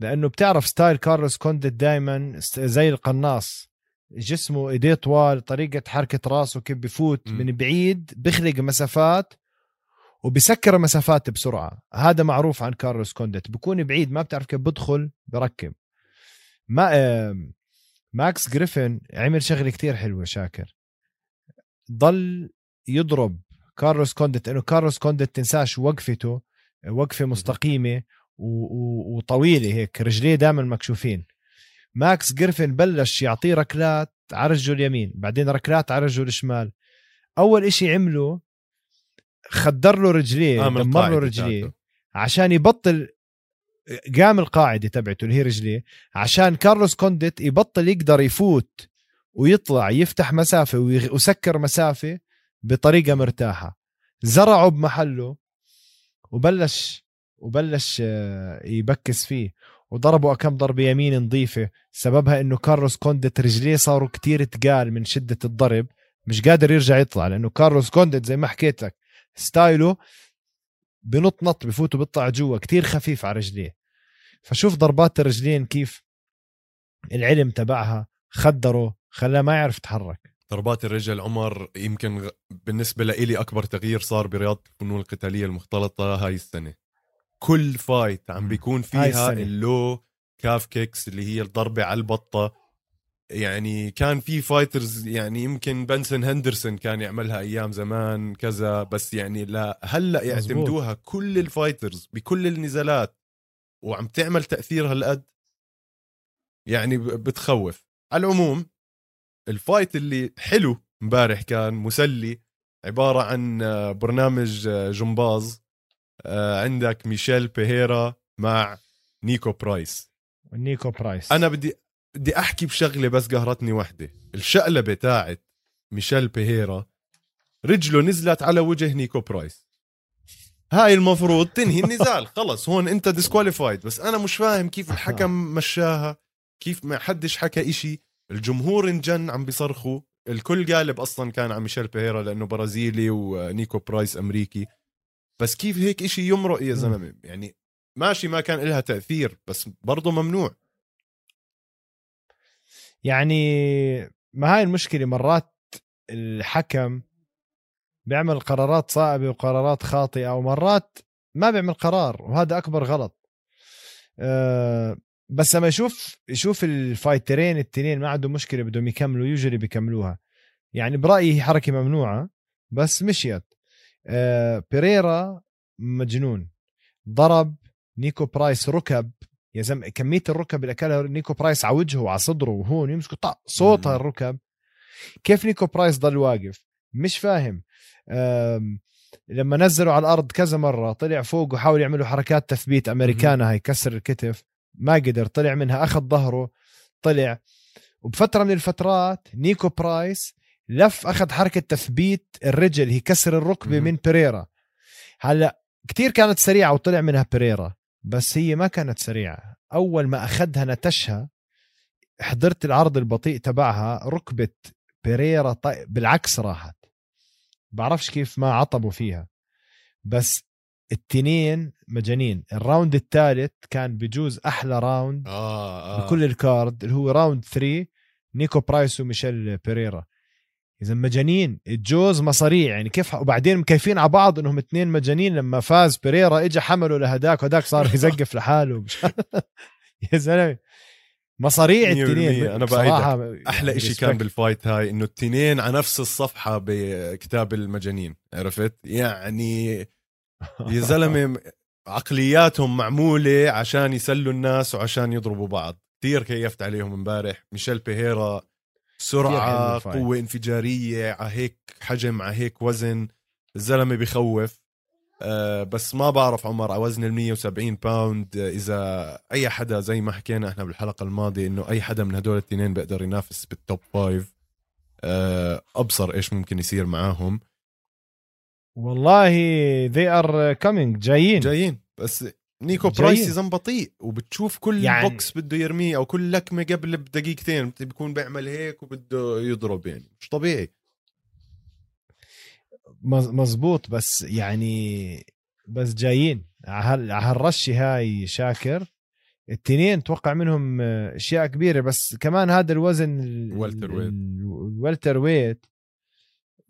لأنه بتعرف style كارلوس كونديت دائما زي القناص. جسمه إيديه طوال طريقة حركة راسه كيف بفوت مم. من بعيد بخلق مسافات وبسكر مسافات بسرعة. هذا معروف عن كارلوس كونديت بكون بعيد ما بتعرف كيف بدخل بركب. ما ماكس جريفن عمل شغلة كتير حلوة شاكر. ضل يضرب كارلوس كونديت انه كارلوس كونديت تنساش وقفته وقفة مستقيمة. وطويلة هيك رجليه دائما مكشوفين. ماكس جريفن بلش يعطيه ركلات على رجله اليمين بعدين ركلات على رجله الشمال. أول إشي عمله خدر له رجليه آه، دمر له رجليه. عشان يبطل قام القاعدة تبعته اللي هي رجليه عشان كارلوس كونديت يبطل يقدر يفوت ويطلع يفتح مسافة ويسكر مسافة بطريقة مرتاحة. زرعه بمحله وبلش وبلش آه، يبوكس فيه. وضربوا كم ضربة يمين نظيفة. سببها إنه كارلوس كونديت رجليه صاروا كتير تقال من شدة الضرب. مش قادر يرجع يطلع لأنه كارلوس كونديت زي ما حكيت لك style ه بنط نط بفوت وبيطلع جوا كتير خفيف على رجليه. فشوف ضربات الرجلين كيف العلم تبعها خدره خلاه ما يعرف يتحرك. ضربات الرجل عمر يمكن بالنسبة لإلي أكبر تغيير صار برياضة الفنون القتالية المختلطة هاي السنة. كل fight عم. بيكون فيها. ال low calf kicks اللي هي الضربة على البطة. يعني كان في fighters يعني يمكن بنسن هندرسون كان يعملها أيام زمان كذا بس يعني لا هلأ يعتمدوها كل ال fighters بكل النزالات. وعم تعمل تأثير هالقد. يعني بتخوف. على العموم ال fight اللي حلو امبارح كان مسلي عبارة عن برنامج جمباز. عندك ميشيل بيريرا مع نيكو برايس. نيكو برايس. أنا بدي بدي أحكي بشغلة بس قهرتني وحدة. الشقلبه تاعت ميشيل بيريرا رجله نزلت على وجه نيكو برايس. هاي المفروض تنهي النزال. خلص هون أنت disqualified بس أنا مش فاهم كيف الحكم مشاها كيف ما حدش حكى إشي. الجمهور انجن عم بيصرخوا. الكل قالب أصلا كان على ميشيل بيريرا لأنه برازيلي ونيكو برايس أمريكي. بس كيف هيك إشي يمرق يا زلمة؟ يعني ماشي ما كان لها تأثير بس برضه ممنوع. يعني ما هاي المشكلة مرات الحكم بيعمل قرارات صائبة وقرارات خاطئة ومرات ما بيعمل قرار وهذا أكبر غلط. أه بس لما يشوف يشوف ال fighter ين التنين ما عندهم مشكلة بدهم يكملوا يوجوري بيكملوها. يعني برأيي هي حركة ممنوعة بس مشيت. بيريرا مجنون. ضرب نيكو برايس ركب. يا زلمة كمية الركب اللي أكلها نيكو برايس على وجهه وعلى صدره وهون يمسكوا طق صوتها. الركب. كيف نيكو برايس ضل واقف؟ مش فاهم. لما نزلوا على الأرض كذا مرة طلع فوق وحاول يعملوا حركات تثبيت americana هاي كسر الكتف. ما قدر طلع منها أخذ ظهره طلع. وبفترة من الفترات نيكو برايس لف أخذ حركة تثبيت الرجل هي كسر الركبة. من بيريرا هلأ كتير كانت سريعة وطلع منها بيريرا بس هي ما كانت سريعة. أول ما أخذها نتشها حضرت العرض البطيء تبعها ركبة بيريرا طي... بالعكس راحت. بعرفش كيف ما عطبوا فيها. بس التنين مجانين. ال round الثالث كان بجوز أحلى round آه آه. بكل ال card اللي هو round 3 نيكو برايس وميشيل بيريرا إذا مجانين. الجوز مصاريع. يعني كيف وبعدين مكيفين على بعض إنهم اثنين مجانين. لما فاز بيريرا اجى حمله لهداك وهداك صار يزقف لحاله. مش يا زلمة. مصاريع 100% التنين. بصراحة أحلى يعني إشي كان respect. بال fight هاي إنه التنين على نفس الصفحة بكتاب المجانين. عرفت؟ يعني يا زلمة عقلياتهم معمولة عشان يسلوا الناس وعشان يضربوا بعض. كثير كيفت عليهم امبارح. ميشيل بيريرا سرعة. قوة انفجارية على هيك حجم على هيك وزن. الزلمة بخوف. آه بس ما بعرف عمر على وزن ال 170 pound إذا أي حدا زي ما حكينا إحنا بالحلقة الماضية إنه أي حدا من هدول الاثنين بيقدر ينافس بال top five آه أبصر إيش ممكن يصير معاهم. والله they are coming. جايين. جايين. بس نيكو. برايس يزن بطيء وبتشوف كل يعني- بوكس بده يرميه أو كل لكمة قبل بدقيقتين بيكون بيعمل هيك وبده يضرب يعني. مش طبيعي. مز- مزبوط بس يعني بس جايين. على هال- على هالرشة هاي شاكر التنين توقع منهم أشياء كبيرة بس كمان هذا الوزن ال- الوالتر ويت. ال- الوالتر ويت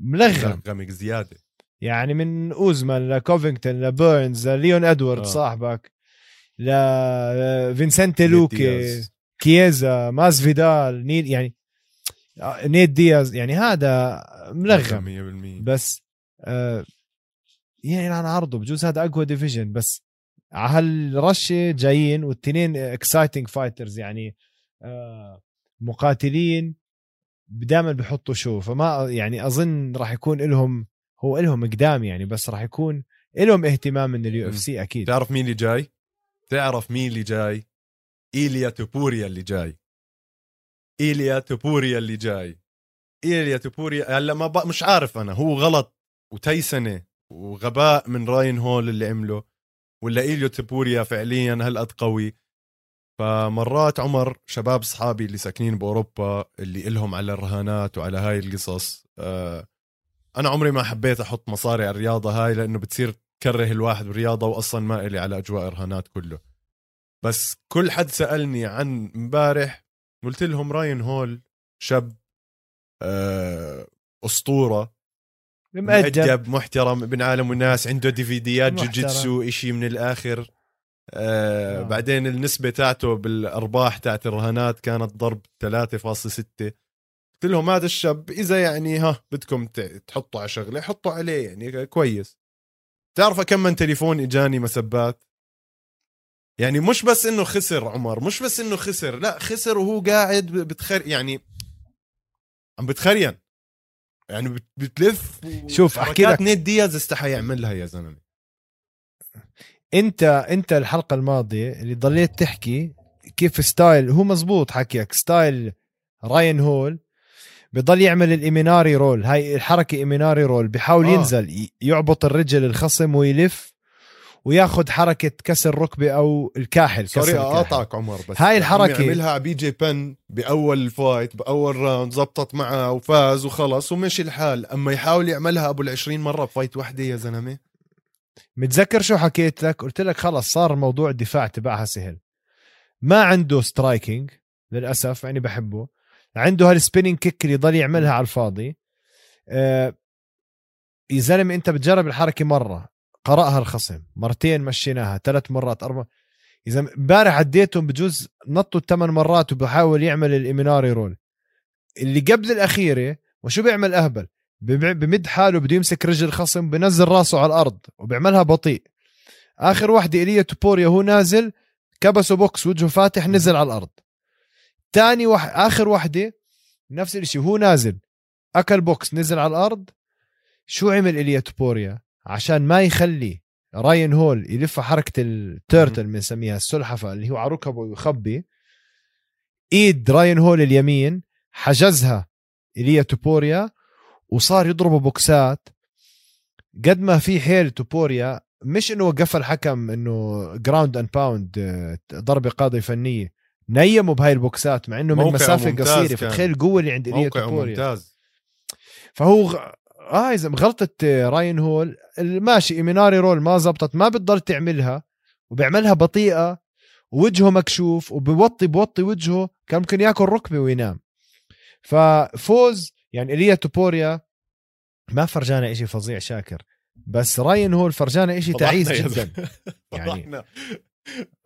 ملغم. غمق زيادة. يعني من أوزمان لكوفينغتون لبيرنز لليون إدوارد آه. صاحبك لفينسنتي نيت لوكي. كييزا ماس فيدال نيل يعني آه، نيت دياز يعني هذا ملغم 100% بس آه يعني عن عرضه بجوز هذا أقوى division بس على هالرشة جايين والتنين exciting fighters يعني آه مقاتلين دائما بحطوا show فما يعني أظن راح يكون لهم هو لهم قدام يعني بس راح يكون لهم اهتمام من ال UFC أكيد. تعرف مين اللي جاي؟ تعرف مين اللي جاي؟ إيليا توبوريا اللي جاي. إيليا توبوريا اللي جاي. إيليا توبوريا هلا ما ب... مش عارف أنا هو غلط وتيسنة وغباء من راين هول اللي عمله ولا إيليا توبوريا فعليا هالقد قوي. فمرات عمر شباب أصحابي اللي ساكنين بأوروبا اللي إلهم على الرهانات وعلى هاي القصص آه أنا عمري ما حبيت أحط مصاري على الرياضة هاي لأنه بتصير تكره الواحد بالرياضة واصلا ما إلي على أجواء الرهانات كله. بس كل حد سألني عن امبارح قلت لهم راين هول شاب آه أسطورة مؤدب. محترم ابن عالم والناس عنده ديفيديات جوجيتسو إشي من الآخر. آه, آه. بعدين النسبة تاعته بالأرباح تاعت الرهانات كانت ضرب 3.6 قلت لهم هذا الشاب إذا يعني ها بدكم تحطوا على شغلة حطوا عليه يعني كويس. تعرف كم من تليفون إجاني مسبات؟ يعني مش بس إنه خسر عمر مش بس إنه خسر لا خسر وهو قاعد بتخر يعني عم بتخرين. يعني بتلف شوف أحكي لك. نيت دياز استحى يعملها يا زلمة. أنت أنت الحلقة الماضية اللي ضليت تحكي كيف style هو مزبوط حكيك style راين هول بضل يعمل ال Imanari roll هاي الحركة Imanari roll بحاول آه. ينزل يعبط الرجل الخصم ويلف وياخذ حركة كسر ركبة أو الكاحل sorry اقاطعك عمر بس هاي الحركة. عملها بي جي بن بأول ال fight بأول round زبطت معه وفاز وخلص ومشي الحال. أما يحاول يعملها أبو ال20 مرة ب fight وحدة يا زلمة. متذكر شو حكيت لك؟ قلت لك خلص صار موضوع الدفاع تبعها سهل. ما عنده striking للأسف يعني بحبه. عنده هال spinning kick اللي يضل يعملها على الفاضي. آه يا زلمة أنت بتجرب الحركة مرة. قرأها الخصم. مرتين مشيناها. ثلاث مرات أربع. اذا امبارح عديتهم بجوز نطوا الثمان مرات وبحاول يعمل ال Imanari roll اللي قبل الأخيرة وشو بيعمل أهبل؟ بمد حاله بده يمسك رجل الخصم بنزل راسه على الأرض وبيعملها بطيء. آخر وحده ايليا توبوريا هو نازل كبسه بوكس وجهه فاتح نزل على الأرض. تاني واحد آخر وحدة نفس الشيء هو نازل. أكل بوكس نزل على الأرض. شو عمل ايليا توبوريا عشان ما يخلي راين هول يلف حركة ال turtle بنسميها السلحفة اللي هو على ركبه ويخبي. إيد راين هول اليمين حجزها ايليا توبوريا وصار يضربوا بوكسات. قد ما في حيل توبوريا مش إنه وقف الحكم إنه ground and pound ضربة قاضيه فنية. نيموا بهاي البوكسات مع إنه من مسافة قصيرة فتخيل القوة اللي عند إيليا توبوريا ممتاز. فهو آه إذا غلطة راين هول ماشي Imanari roll ما زبطت ما بتضل تعملها وبيعملها بطيئة ووجهه مكشوف وبوطي بوطي وجهه كان ممكن ياكل ركبة وينام. ففوز يعني إيليا توبوريا ما فرجانا إشي فظيع شاكر. بس راين هول فرجانا إشي تعيس جدا. يعني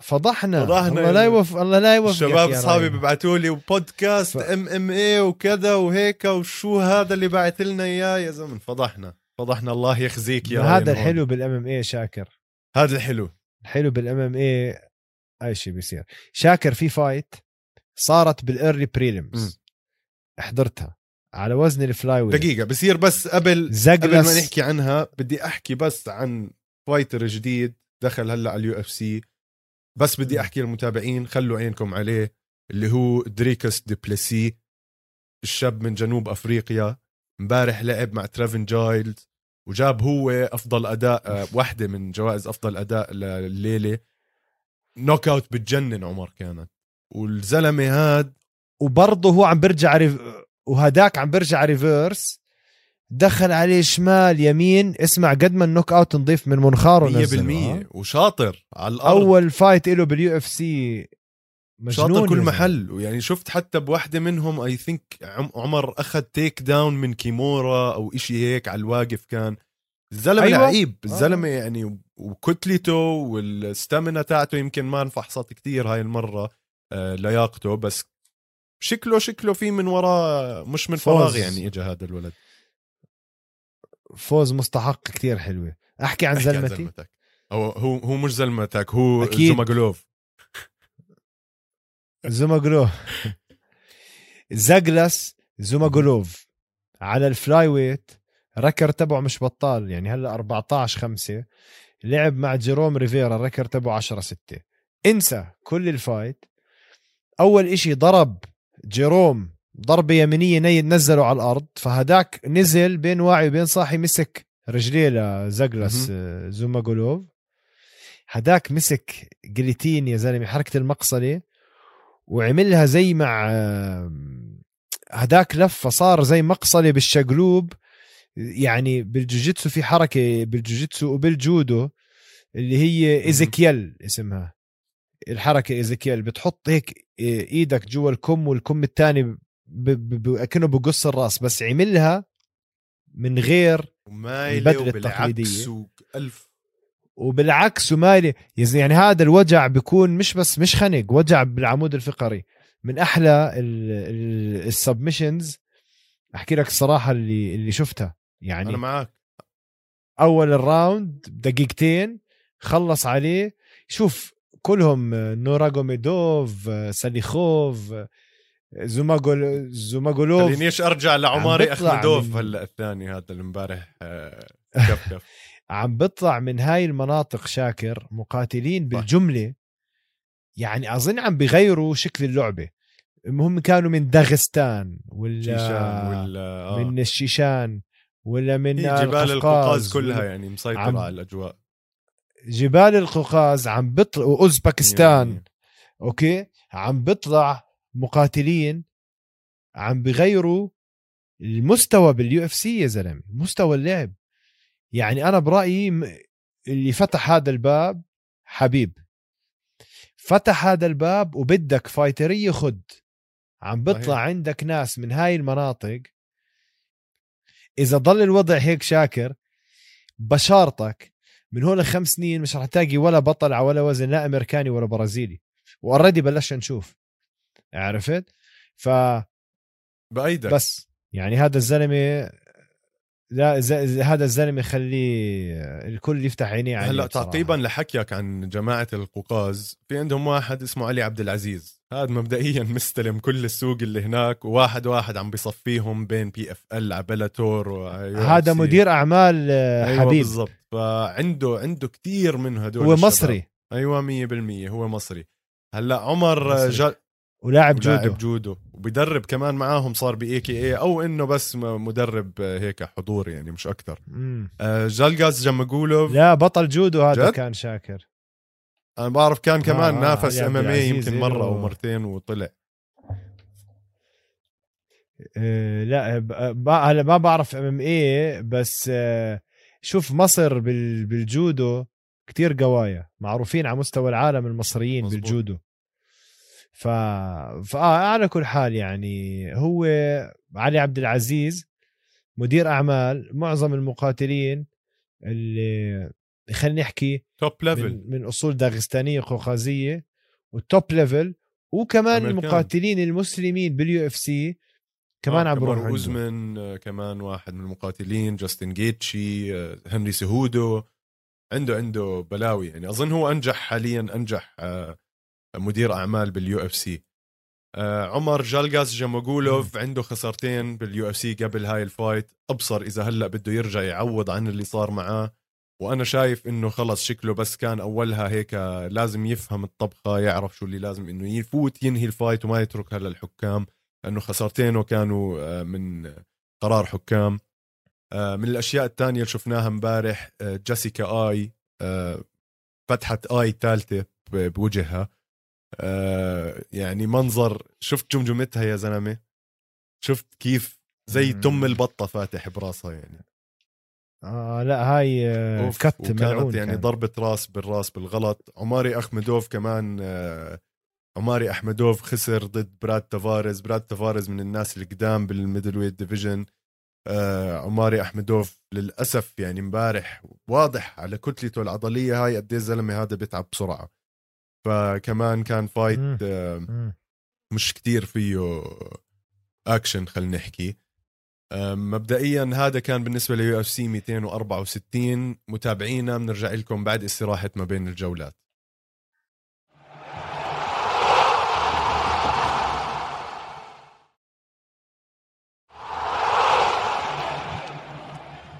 فضحنا. فضحنا. الله لا يوفق الله لا يوفق الشباب اصحابي بيبعتوا لي بودكاست ف... MMA وكذا وهيك وشو هذا اللي بعث لنا إياه يا زلمة. فضحنا. فضحنا. الله يخزيك يا هذا الحلو بال MMA شاكر. هذا الحلو. الحلو بال MMA اي شيء بيصير. شاكر في fight صارت بال early prelims حضرتها. على وزن ال flyweight دقيقة. بصير بس قبل قبل ما نحكي عنها بدي أحكي بس عن fighter جديد دخل هلأ على ال UFC. بس بدي أحكي للمتابعين خلوا عينكم عليه اللي هو دريكس ديبلسي الشاب من جنوب أفريقيا. امبارح لعب مع ترافن جايلز وجاب هو أفضل أداء آه، واحدة من جوائز أفضل أداء الليلة knockout بتجنن عمر كانت. والزلمة هاد وبرضه هو عم برجع rev... وهداك عم برجع reverse دخل عليه شمال يمين. اسمع قد ما ال knockout نضيف من منخاره 100% وشاطر على الأرض. أول fight له بال UFC شاطر كل محل. ويعني شفت حتى بوحدة منهم I think عمر أخذ takedown من kimura أو إشي هيك على الواقف كان. الزلمه أيوة. لعيب. آه. الزلمه آه. يعني وكتلته وال stamina تاعته يمكن ما انفحصت كتير هاي المرة آه لياقته. بس شكله شكله في من وراه مش من فراغ يعني اجى هذا الولد. فوز مستحق كتير حلوة. أحكي عن زلمتي. هو هو هو مش زلمتك هو زوماجلوف زوماجلوف زاجلس زوماجولوف على ال flyweight record تبعه مش بطال يعني هلأ 14 5 لعب مع جيروم ريفيرا record تبعه 10 6 انسى كل ال fight. أول إشي ضرب جيروم ضربة يمينية نزله على الأرض فهداك نزل بين واعي وبين صاحي مسك رجليه زلغاس زوماجولوف هداك مسك guillotine يا زلمة حركة المقصلة وعملها زي مع هداك لفة صار زي مقصلة بالشقلوب يعني بالجوجيتسو في حركة بالجوجيتسو وبالجودو اللي هي ايزيكيل اسمها. الحركة ايزيكيل بتحط هيك إيدك جوا الكم والكم الثاني كأنه بقص الرأس بس عملها من غير البدله التقليدية. ألف وبالعكس ومالي يعني هذا الوجع بيكون مش بس مش خنق وجع بالعمود الفقري. من أحلى ال submissions أحكي لك الصراحة اللي اللي شفتها. يعني أنا معك أول ال round دقيقتين خلص عليه. شوف كلهم نوراغوميدوف ساليخوف زوماغول زوماغولوف. خلينيش أرجع لعماري اخمدوف من... هلا الثاني هذا اللي امبارح آه، كف كف. عم بيطلع من هاي المناطق شاكر مقاتلين بالجملة. يعني أظن عم بغيروا شكل اللعبة. المهم كانوا من داغستان ولا ولا آه. من الشيشان ولا من جبال القوقاز كلها يعني مسيطرة عم... على الأجواء. جبال القوقاز عم بيطلع وأوزبكستان. أوكي؟ عم بيطلع مقاتلين عم بغيروا المستوى بال UFC يا زلمة مستوى اللعب. يعني أنا برأيي اللي فتح هذا الباب حبيب. فتح هذا الباب وبدك فايترية خد. عم بيطلع عندك ناس من هاي المناطق. إذا ضل الوضع هيك شاكر بشارتك من هون لخمس سنين مش رح تلاقي ولا بطل على ولا وزن لا أمريكاني ولا برازيلي. واوريدي بلشنا نشوف. عرفت؟ ف بأيدك. بس يعني هذا الزلمة لا هذا الزلمة خليه الكل يفتح عينيه عليه هلأ تعقيبا لحكيك عن جماعة القوقاز في عندهم واحد اسمه علي عبد العزيز. هذا مبدئيا مستلم كل السوق اللي هناك وواحد واحد عم بيصفيهم بين PFL على Bellator هذا مدير أعمال آه، أيوة حبيب. بالضبط. فعنده عنده كثير من هدول هو مصري. أيوه 100% هو مصري. هلأ عمر مصري. جل... ولاعب جودو. لاعب جودو. وبدرب كمان معاهم صار ب AKA أو إنه بس مدرب هيك حضور يعني مش أكثر آه جالجاز جماجولوف لا بطل جودو هذا جد؟ كان شاكر. أنا بعرف كان كمان آه نافس MMA يمكن مرة أو مرتين وطلع. آه لا هلا ما بعرف MMA بس آه شوف مصر بالجودو كتير قوايا. معروفين على مستوى العالم المصريين مزبوط. بالجودو. ف... فآه على كل حال يعني هو علي عبد العزيز مدير أعمال معظم المقاتلين اللي خلينا نحكي top level من, من أصول داغستانية قوقازية وال top level وكمان أمريكان. المقاتلين المسلمين بال UFC كمان آه عم بروح اوزمن آه كمان واحد من المقاتلين جاستن جيتشي هنري سهودو عنده عنده بلاوي يعني. أظن هو أنجح حاليا أنجح آه مدير أعمال بال UFC. آه عمر جالجاس جاموغولوف عنده خسارتين بال UFC قبل هاي ال fight. أبصر إذا هلأ بده يرجع يعوض عن اللي صار معاه. وأنا شايف إنه خلص شكله بس كان أولها هيك لازم يفهم الطبخة يعرف شو اللي لازم إنه يفوت ينهي ال fight وما يتركها للحكام لأنه خسارتينه كانوا آه، من قرار حكام. آه، من الأشياء الثانية اللي شفناها امبارح جيسيكا آي فتحت آي ثالثه بوجهها. آه، يعني منظر شفت جمجمتها يا زلمة؟ شفت كيف زي تم البطة فاتح براسها يعني. آه لا هاي آه كت كانت يعني كان. ضربة راس بالراس بالغلط. عماري أحمدوف كمان آه عماري أحمدوف خسر ضد براد تافاريز. براد تافاريز من الناس القدام بال middleweight division. آه عماري أحمدوف للأسف يعني امبارح واضح على كتلته العضلية. هاي قد إيه الزلمة هذا بيتعب بسرعة. فكمان كان fight مش كتير فيه اكشن خلينا نحكي. مبدئيا هذا كان بالنسبة ل UFC 264 متابعينا بنرجع لكم بعد استراحة ما بين الجولات.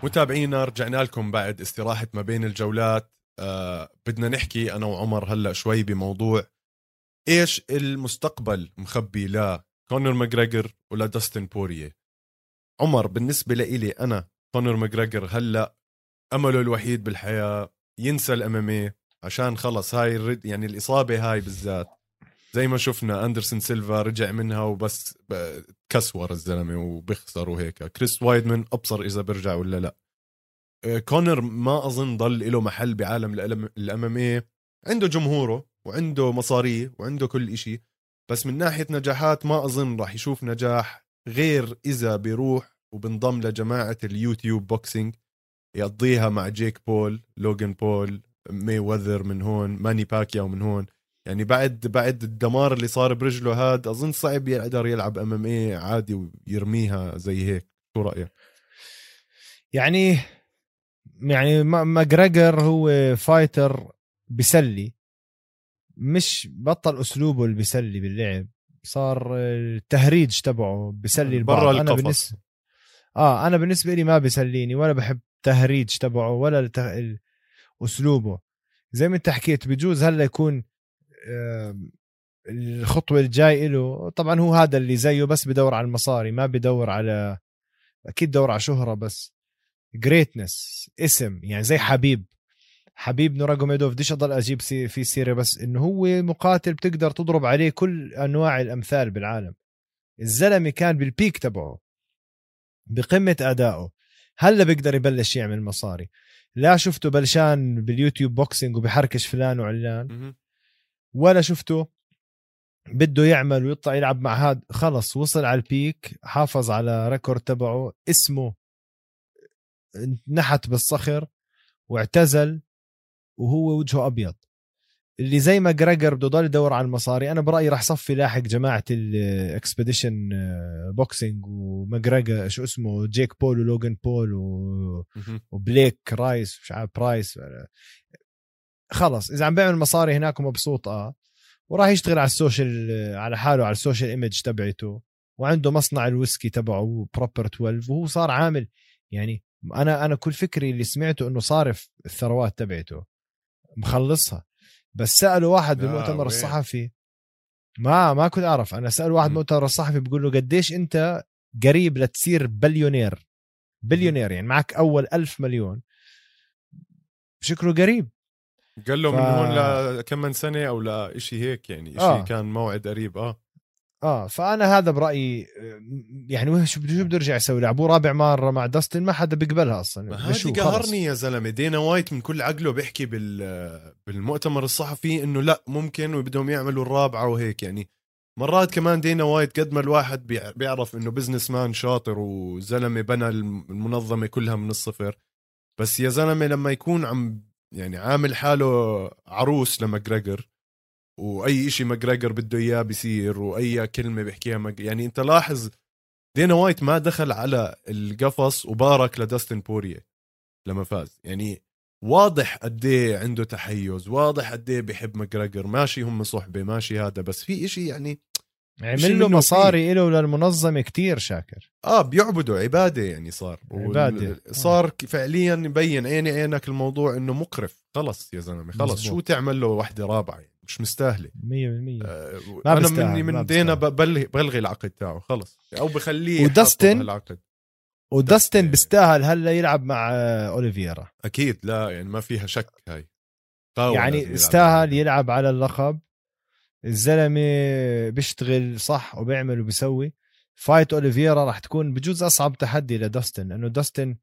متابعينا رجعنا لكم بعد استراحة ما بين الجولات. آه بدنا نحكي أنا وعمر هلأ شوي بموضوع إيش المستقبل مخبي لكونر ماجريجر ولا داستن بورييه. عمر بالنسبة لإلي أنا كونر ماجريجر هلأ أمله الوحيد بالحياة ينسى ال MMA عشان خلص هاي الرد يعني الإصابة هاي بالذات. زي ما شفنا أندرسون سيلفا رجع منها وبس كسور الزلمة وبيخسر وهيك. كريس وايدمان أبصر إذا برجع ولا لأ. كونر ما أظن ضل له محل بعالم ال MMA. عنده جمهوره وعنده مصاريه وعنده كل إشي. بس من ناحية نجاحات ما أظن راح يشوف نجاح غير إذا بيروح وبنضم لجماعة ال YouTube boxing يقضيها مع جيك بول لوجن بول ميويذر من هون ماني باكياو من هون. يعني بعد بعد الدمار اللي صار برجله هاد أظن صعب يقدر يلعب ام ام اي عادي ويرميها زي هيك. شو رأيك؟ يعني يعني ماجريجر هو fighter بسلي مش بطل أسلوبه اللي بيسلي باللعب. صار التهريج تبعه بسلي البعض. برا أنا بالنسبة آه أنا بالنسبة لي ما بيسليني ولا بحب تهريج تبعه ولا التغ... أسلوبه. زي ما أنت حكيت بجوز هلا يكون الخطوة الجاي له طبعا هو هذا اللي زيه بس بدور على المصاري ما بدور على أكيد بدور على شهرة بس. جريتنس اسم يعني زي حبيب. حبيب نوراجوميدوف بديش أضل أجيب في سيرة بس إنه هو مقاتل بتقدر تضرب عليه كل أنواع الأمثال بالعالم. الزلمة كان بالبيك تبعه بقمة أدائه. هلا بيقدر يبلش يعمل مصاري. لا شفته بلشان بال YouTube boxing وبحركش فلان وعلان. ولا شفته بده يعمل ويطلع يلعب مع هاد خلص وصل على ال peak حافظ على record تبعه اسمه نحت بالصخر واعتزل وهو وجهه أبيض. اللي زي ماجراجر بده يضل يدور على المصاري أنا برأيي راح صفي لاحق جماعة الاكسبediشن boxing وماجراجر شو اسمه جيك بول ولوجن بول و... وبلايك رايس مش عارف برايس خلص إذا عم بيعمل مصاري هناك ومبسوط آه. وراح يشتغل على ال social على حاله على ال social image تبعته. وعنده مصنع الويسكي تبعه Proper 12 وهو صار عامل يعني أنا أنا كل فكري اللي سمعته إنه صارف الثروات تبعته مخلصها. بس سألوا واحد بالمؤتمر الصحفي ما ما كنت أعرف. أنا سال واحد بالمؤتمر الصحفي بيقول له قديش أنت قريب لتصير billionaire؟ billionaire يعني معك أول ألف مليون. شكله قريب. قال له ف... من هون لكم من سنة أو لشيء هيك يعني شيء آه. كان موعد قريب آه. آه فأنا هذا برأيي يعني شو بده بده يرجع يسوي؟ لعبوه رابع مرة مع داستن ما حدا بيقبلها أصلا. هذه قهرني يا زلمة. دينا وايت من كل عقله بيحكي بال بالمؤتمر الصحفي إنه لا ممكن وبدهم يعملوا الرابعة وهيك. يعني مرات كمان دينا وايت قد ما الواحد بيعرف إنه businessman شاطر وزلمة بنى المنظمة كلها من الصفر. بس يا زلمة لما يكون عم يعني عامل حاله عروس لماجريجر وأي شيء ماجريجر بده إياه بيصير وأي كلمة بيحكيها مج... يعني أنت لاحظ دينا وايت ما دخل على القفص وبارك لداستن بوريه لما فاز. يعني واضح قد إيه عنده تحيز واضح قد إيه بيحب ماجريجر ماشي هم صحبة ماشي هذا بس في إشي يعني عمل له مصاري له للمنظمه كتير شاكر. آه بيعبدوا عبادة يعني صار. عبادة. صار آه. فعليا يبين عيني عينك الموضوع إنه مقرف. خلص يا زلمة خلص. مزبوط. شو تعمل له وحدة رابعة؟ يعني مش مستاهلة. 100% آه أنا مني من دينا بلغي بلغي العقد تاعه خلص. أو بخليه ودستن العقد ودستن بيستاهل هلا يلعب مع اوليفيرا أكيد لا يعني ما فيها شك هاي. يعني استاهل يلعب على اللقب. الزلمة بيشتغل صح وبيعمل وبيسوي. fight اوليفيرا راح تكون بجوز أصعب تحدي لداستن لأنه داستن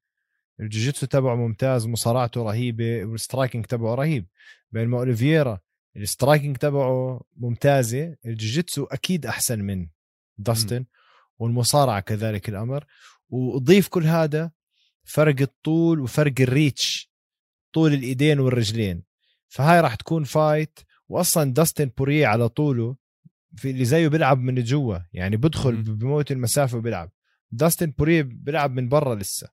الجوجيتسو تبعه ممتاز مصارعته رهيبة وال striking تبعه رهيب. بينما اوليفيرا ال striking تبعه ممتازة الجوجيتسو أكيد أحسن من داستن والمصارعة كذلك الأمر. وضيف كل هذا فرق الطول وفرق ال reach طول الإيدين والرجلين. فهاي راح تكون fight وأصلا داستن بورية على طوله في اللي زيه بيلعب من جوا يعني بدخل بموت المسافة وبيلعب. داستن بورية بيلعب من برا لسه.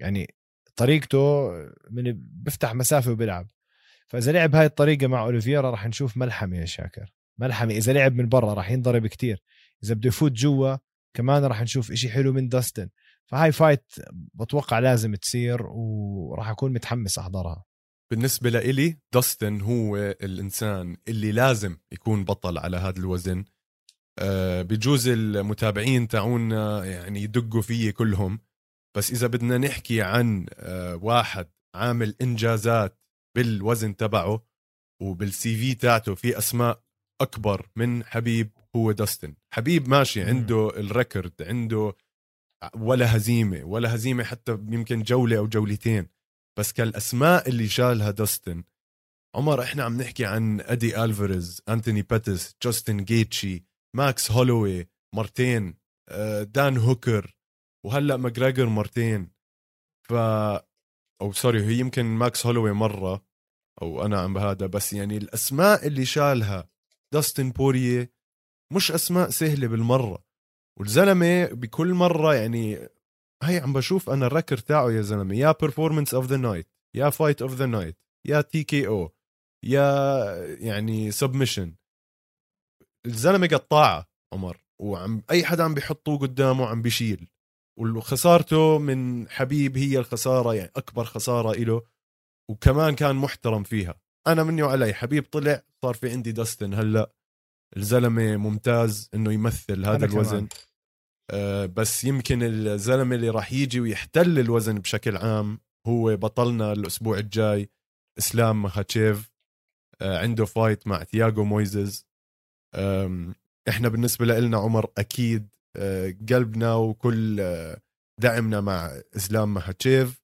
يعني طريقته من بيفتح مسافة وبيلعب. فإذا لعب هاي الطريقة مع اوليفيرا راح نشوف ملحمة يا شاكر. ملحمة إذا لعب من برا راح ينضرب كتير. إذا بده يفوت جوا كمان راح نشوف إشي حلو من داستن. فهاي فايت بتوقع لازم تصير وراح أكون متحمس أحضرها. بالنسبة لإلي داستن هو الإنسان اللي لازم يكون بطل على هذا الوزن. أه بجوز المتابعين تاعونا يعني يدقوا فيه كلهم. بس إذا بدنا نحكي عن أه واحد عامل إنجازات بالوزن تبعه وبالسي في تاعته في أسماء أكبر من حبيب هو داستن. حبيب ماشي عنده ال record عنده ولا هزيمة ولا هزيمة حتى يمكن جولة أو جولتين. بس كالأسماء اللي شالها داستن عمر إحنا عم نحكي عن أدي ألفاريز أنتوني بيتس جاستن جيتشي ماكس هولوي مرتين آه، دان هوكر وهلأ ماجراجر مرتين. ف أو sorry هي يمكن ماكس هولوي مرة أو أنا عم بهذا بس يعني الأسماء اللي شالها داستن بوريه مش أسماء سهلة بالمرة. والزلمة بكل مرة يعني هي عم بشوف أنا ال record تاعه يا زلمة. يا performance of the night يا fight of the night يا TKO يا يعني submission الزلمة قطاعة عمر. وعم أي حدا عم بيحطوه قدامه عم بيشيل. وخسارته من حبيب هي الخسارة يعني أكبر خسارة له وكمان كان محترم فيها. أنا مني وعلي حبيب طلع صار في عندي داستن. هلأ الزلمة ممتاز إنه يمثل هذا الوزن كمان. آه، بس يمكن الزلمة اللي راح يجي ويحتل الوزن بشكل عام هو بطلنا الأسبوع الجاي إسلام مخاتشيف. آه، عنده fight مع تياغو مويزز إحنا بالنسبة لنا عمر أكيد قلبنا وكل دعمنا مع إسلام مخاتشيف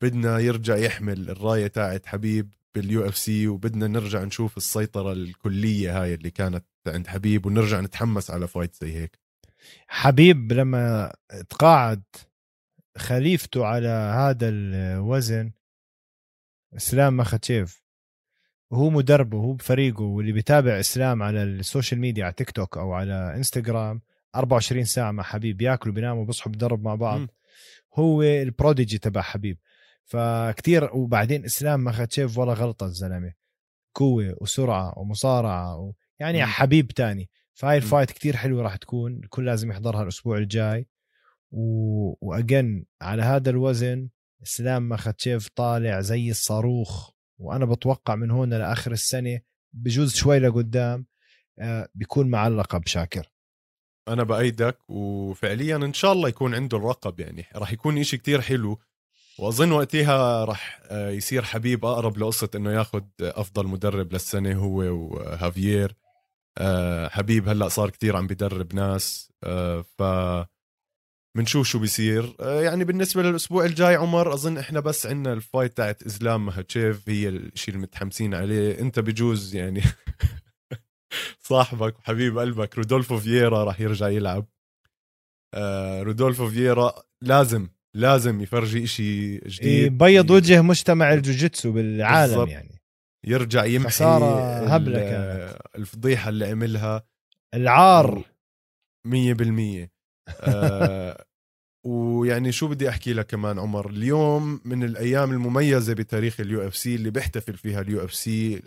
بدنا يرجع يحمل الراية تاعت حبيب بال UFC وبدنا نرجع نشوف السيطرة الكلية هاي اللي كانت عند حبيب ونرجع نتحمس على fight زي هيك. حبيب لما تقاعد خليفته على هذا الوزن إسلام مخاتشيف وهو مدربه وهو بفريقه واللي بيتابع إسلام على السوشيال ميديا على تيك توك أو على إنستغرام 24 ساعة مع حبيب بياكلوا بيناموا بيصحوا بيدرب مع بعض. م. هو ال prodigy تبع حبيب. فكتير وبعدين إسلام مخاتشيف ولا غلطة الزلمة. قوة وسرعة ومصارعة و... يعني م. حبيب تاني. فهاي ال fight كتير حلوة راح تكون الكل لازم يحضرها الأسبوع الجاي. و... وأجن على هذا الوزن إسلام مخاتشيف طالع زي الصاروخ. وأنا بتوقع من هون لآخر السنة بجوز شوي لقدام آه بيكون مع اللقب شاكر أنا بأيدك وفعليا إن شاء الله يكون عنده اللقب يعني. راح يكون إشي كتير حلو وأظن وقتها راح آه، يصير حبيب أقرب لقصة إنه ياخذ أفضل مدرب للسنة هو وهافيير. آه، حبيب هلأ صار كتير عم بدرب ناس ف بنشوف شو بيصير. آه، يعني بالنسبة للأسبوع الجاي عمر أظن إحنا بس عندنا ال fight تاعت إسلام مهاتشيف هي الشيء اللي متحمسين عليه. أنت بجوز يعني صاحبك وحبيب قلبك رودولفو فييرا راح يرجع يلعب. رودولفو فييرا لازم لازم يفرجي إشي جديد. يبيض وجه مجتمع الجوجيتسو بالعالم بالزبط. يعني. يرجع يمحي خسارة هبلة كانت. الفضيحة اللي عملها. العار. مية بالمية. آه ويعني شو بدي أحكي لك كمان عمر؟ اليوم من الأيام المميزة بتاريخ ال UFC اللي بيحتفل فيها ال UFC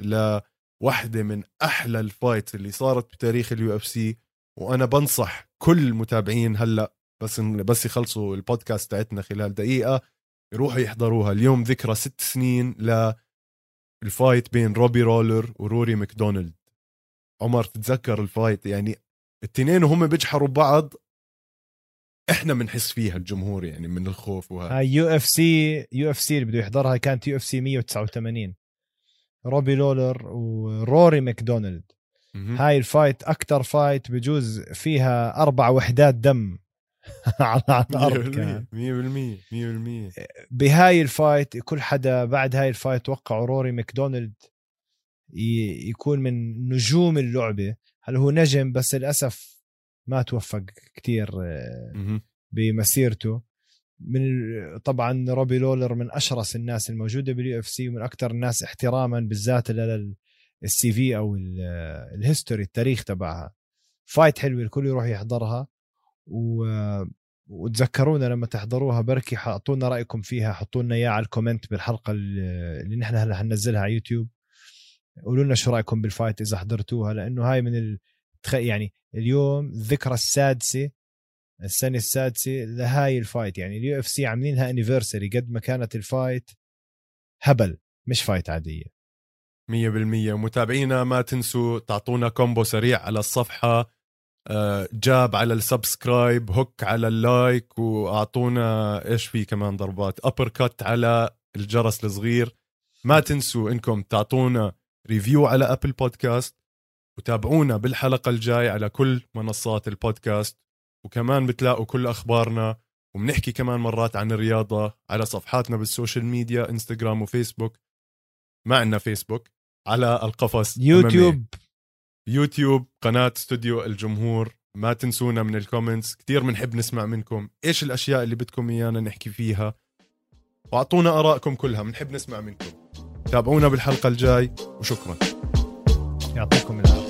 لوحدة من أحلى ال fight اللي صارت بتاريخ ال UFC. وأنا بنصح كل المتابعين هلأ بس بس يخلصوا البودكاست تاعتنا خلال دقيقة يروحوا يحضروها. اليوم ذكرى ست سنين ل ال fight بين روبي لولر وروري ماكدونالد. عمر تتذكر ال fight؟ يعني التنين وهم بيجحروا بعض إحنا بنحس فيها الجمهور يعني من الخوف وهذا. هاي يو إف سي يو إف سي اللي بده يحضرها كانت UFC 189 روبي لولر وروري ماكدونالد. هاي ال fight أكثر fight بجوز فيها أربع وحدات دم على الأرض كان. 100% 100% بهاي ال fight كل حدا بعد هاي ال fight توقعوا روري ماكدونالد يكون من نجوم اللعبة. هل هو نجم؟ بس للأسف ما توفق كتير آه، بمسيرته. من طبعا روبي لولر من أشرس الناس الموجودة بال UFC ومن أكثر الناس احتراما بالذات لل CV أو ال history التاريخ تبعها. fight حلوة الكل يروح يحضرها. و وتذكرونا لما تحضروها بركي حطونا رأيكم فيها حطوا لنا اياه على ال comment بالحلقة اللي نحن هلأ حننزلها على يوتيوب. قولوا لنا شو رأيكم بال fight إذا حضرتوها لأنه هاي من ال... يعني اليوم الذكرى السادسة السنة السادسة لهاي ال fight يعني ال UFC عاملينها anniversary قد ما كانت ال fight هبل مش fight عادية. 100% متابعينا ما تنسوا تعطونا combo سريع على الصفحة آه، jab على ال subscribe hook على ال like وأعطونا إيش في كمان ضربات. uppercut على الجرس الصغير. ما تنسوا إنكم تعطونا review على Apple Podcast وتابعونا بالحلقة الجاي على كل منصات البودكاست وكمان بتلاقوا كل أخبارنا وبنحكي كمان مرات عن الرياضة على صفحاتنا بال social media إنستغرام وفيسبوك. ما عندنا فيسبوك على القفص يوتيوب. يوتيوب قناة استوديو الجمهور. ما تنسونا من ال comments كثير بنحب نسمع منكم. إيش الأشياء اللي بدكم إيانا نحكي فيها؟ وأعطونا آرائكم كلها بنحب نسمع منكم. تابعونا بالحلقة الجاي وشكرا. يعطيكم العافية.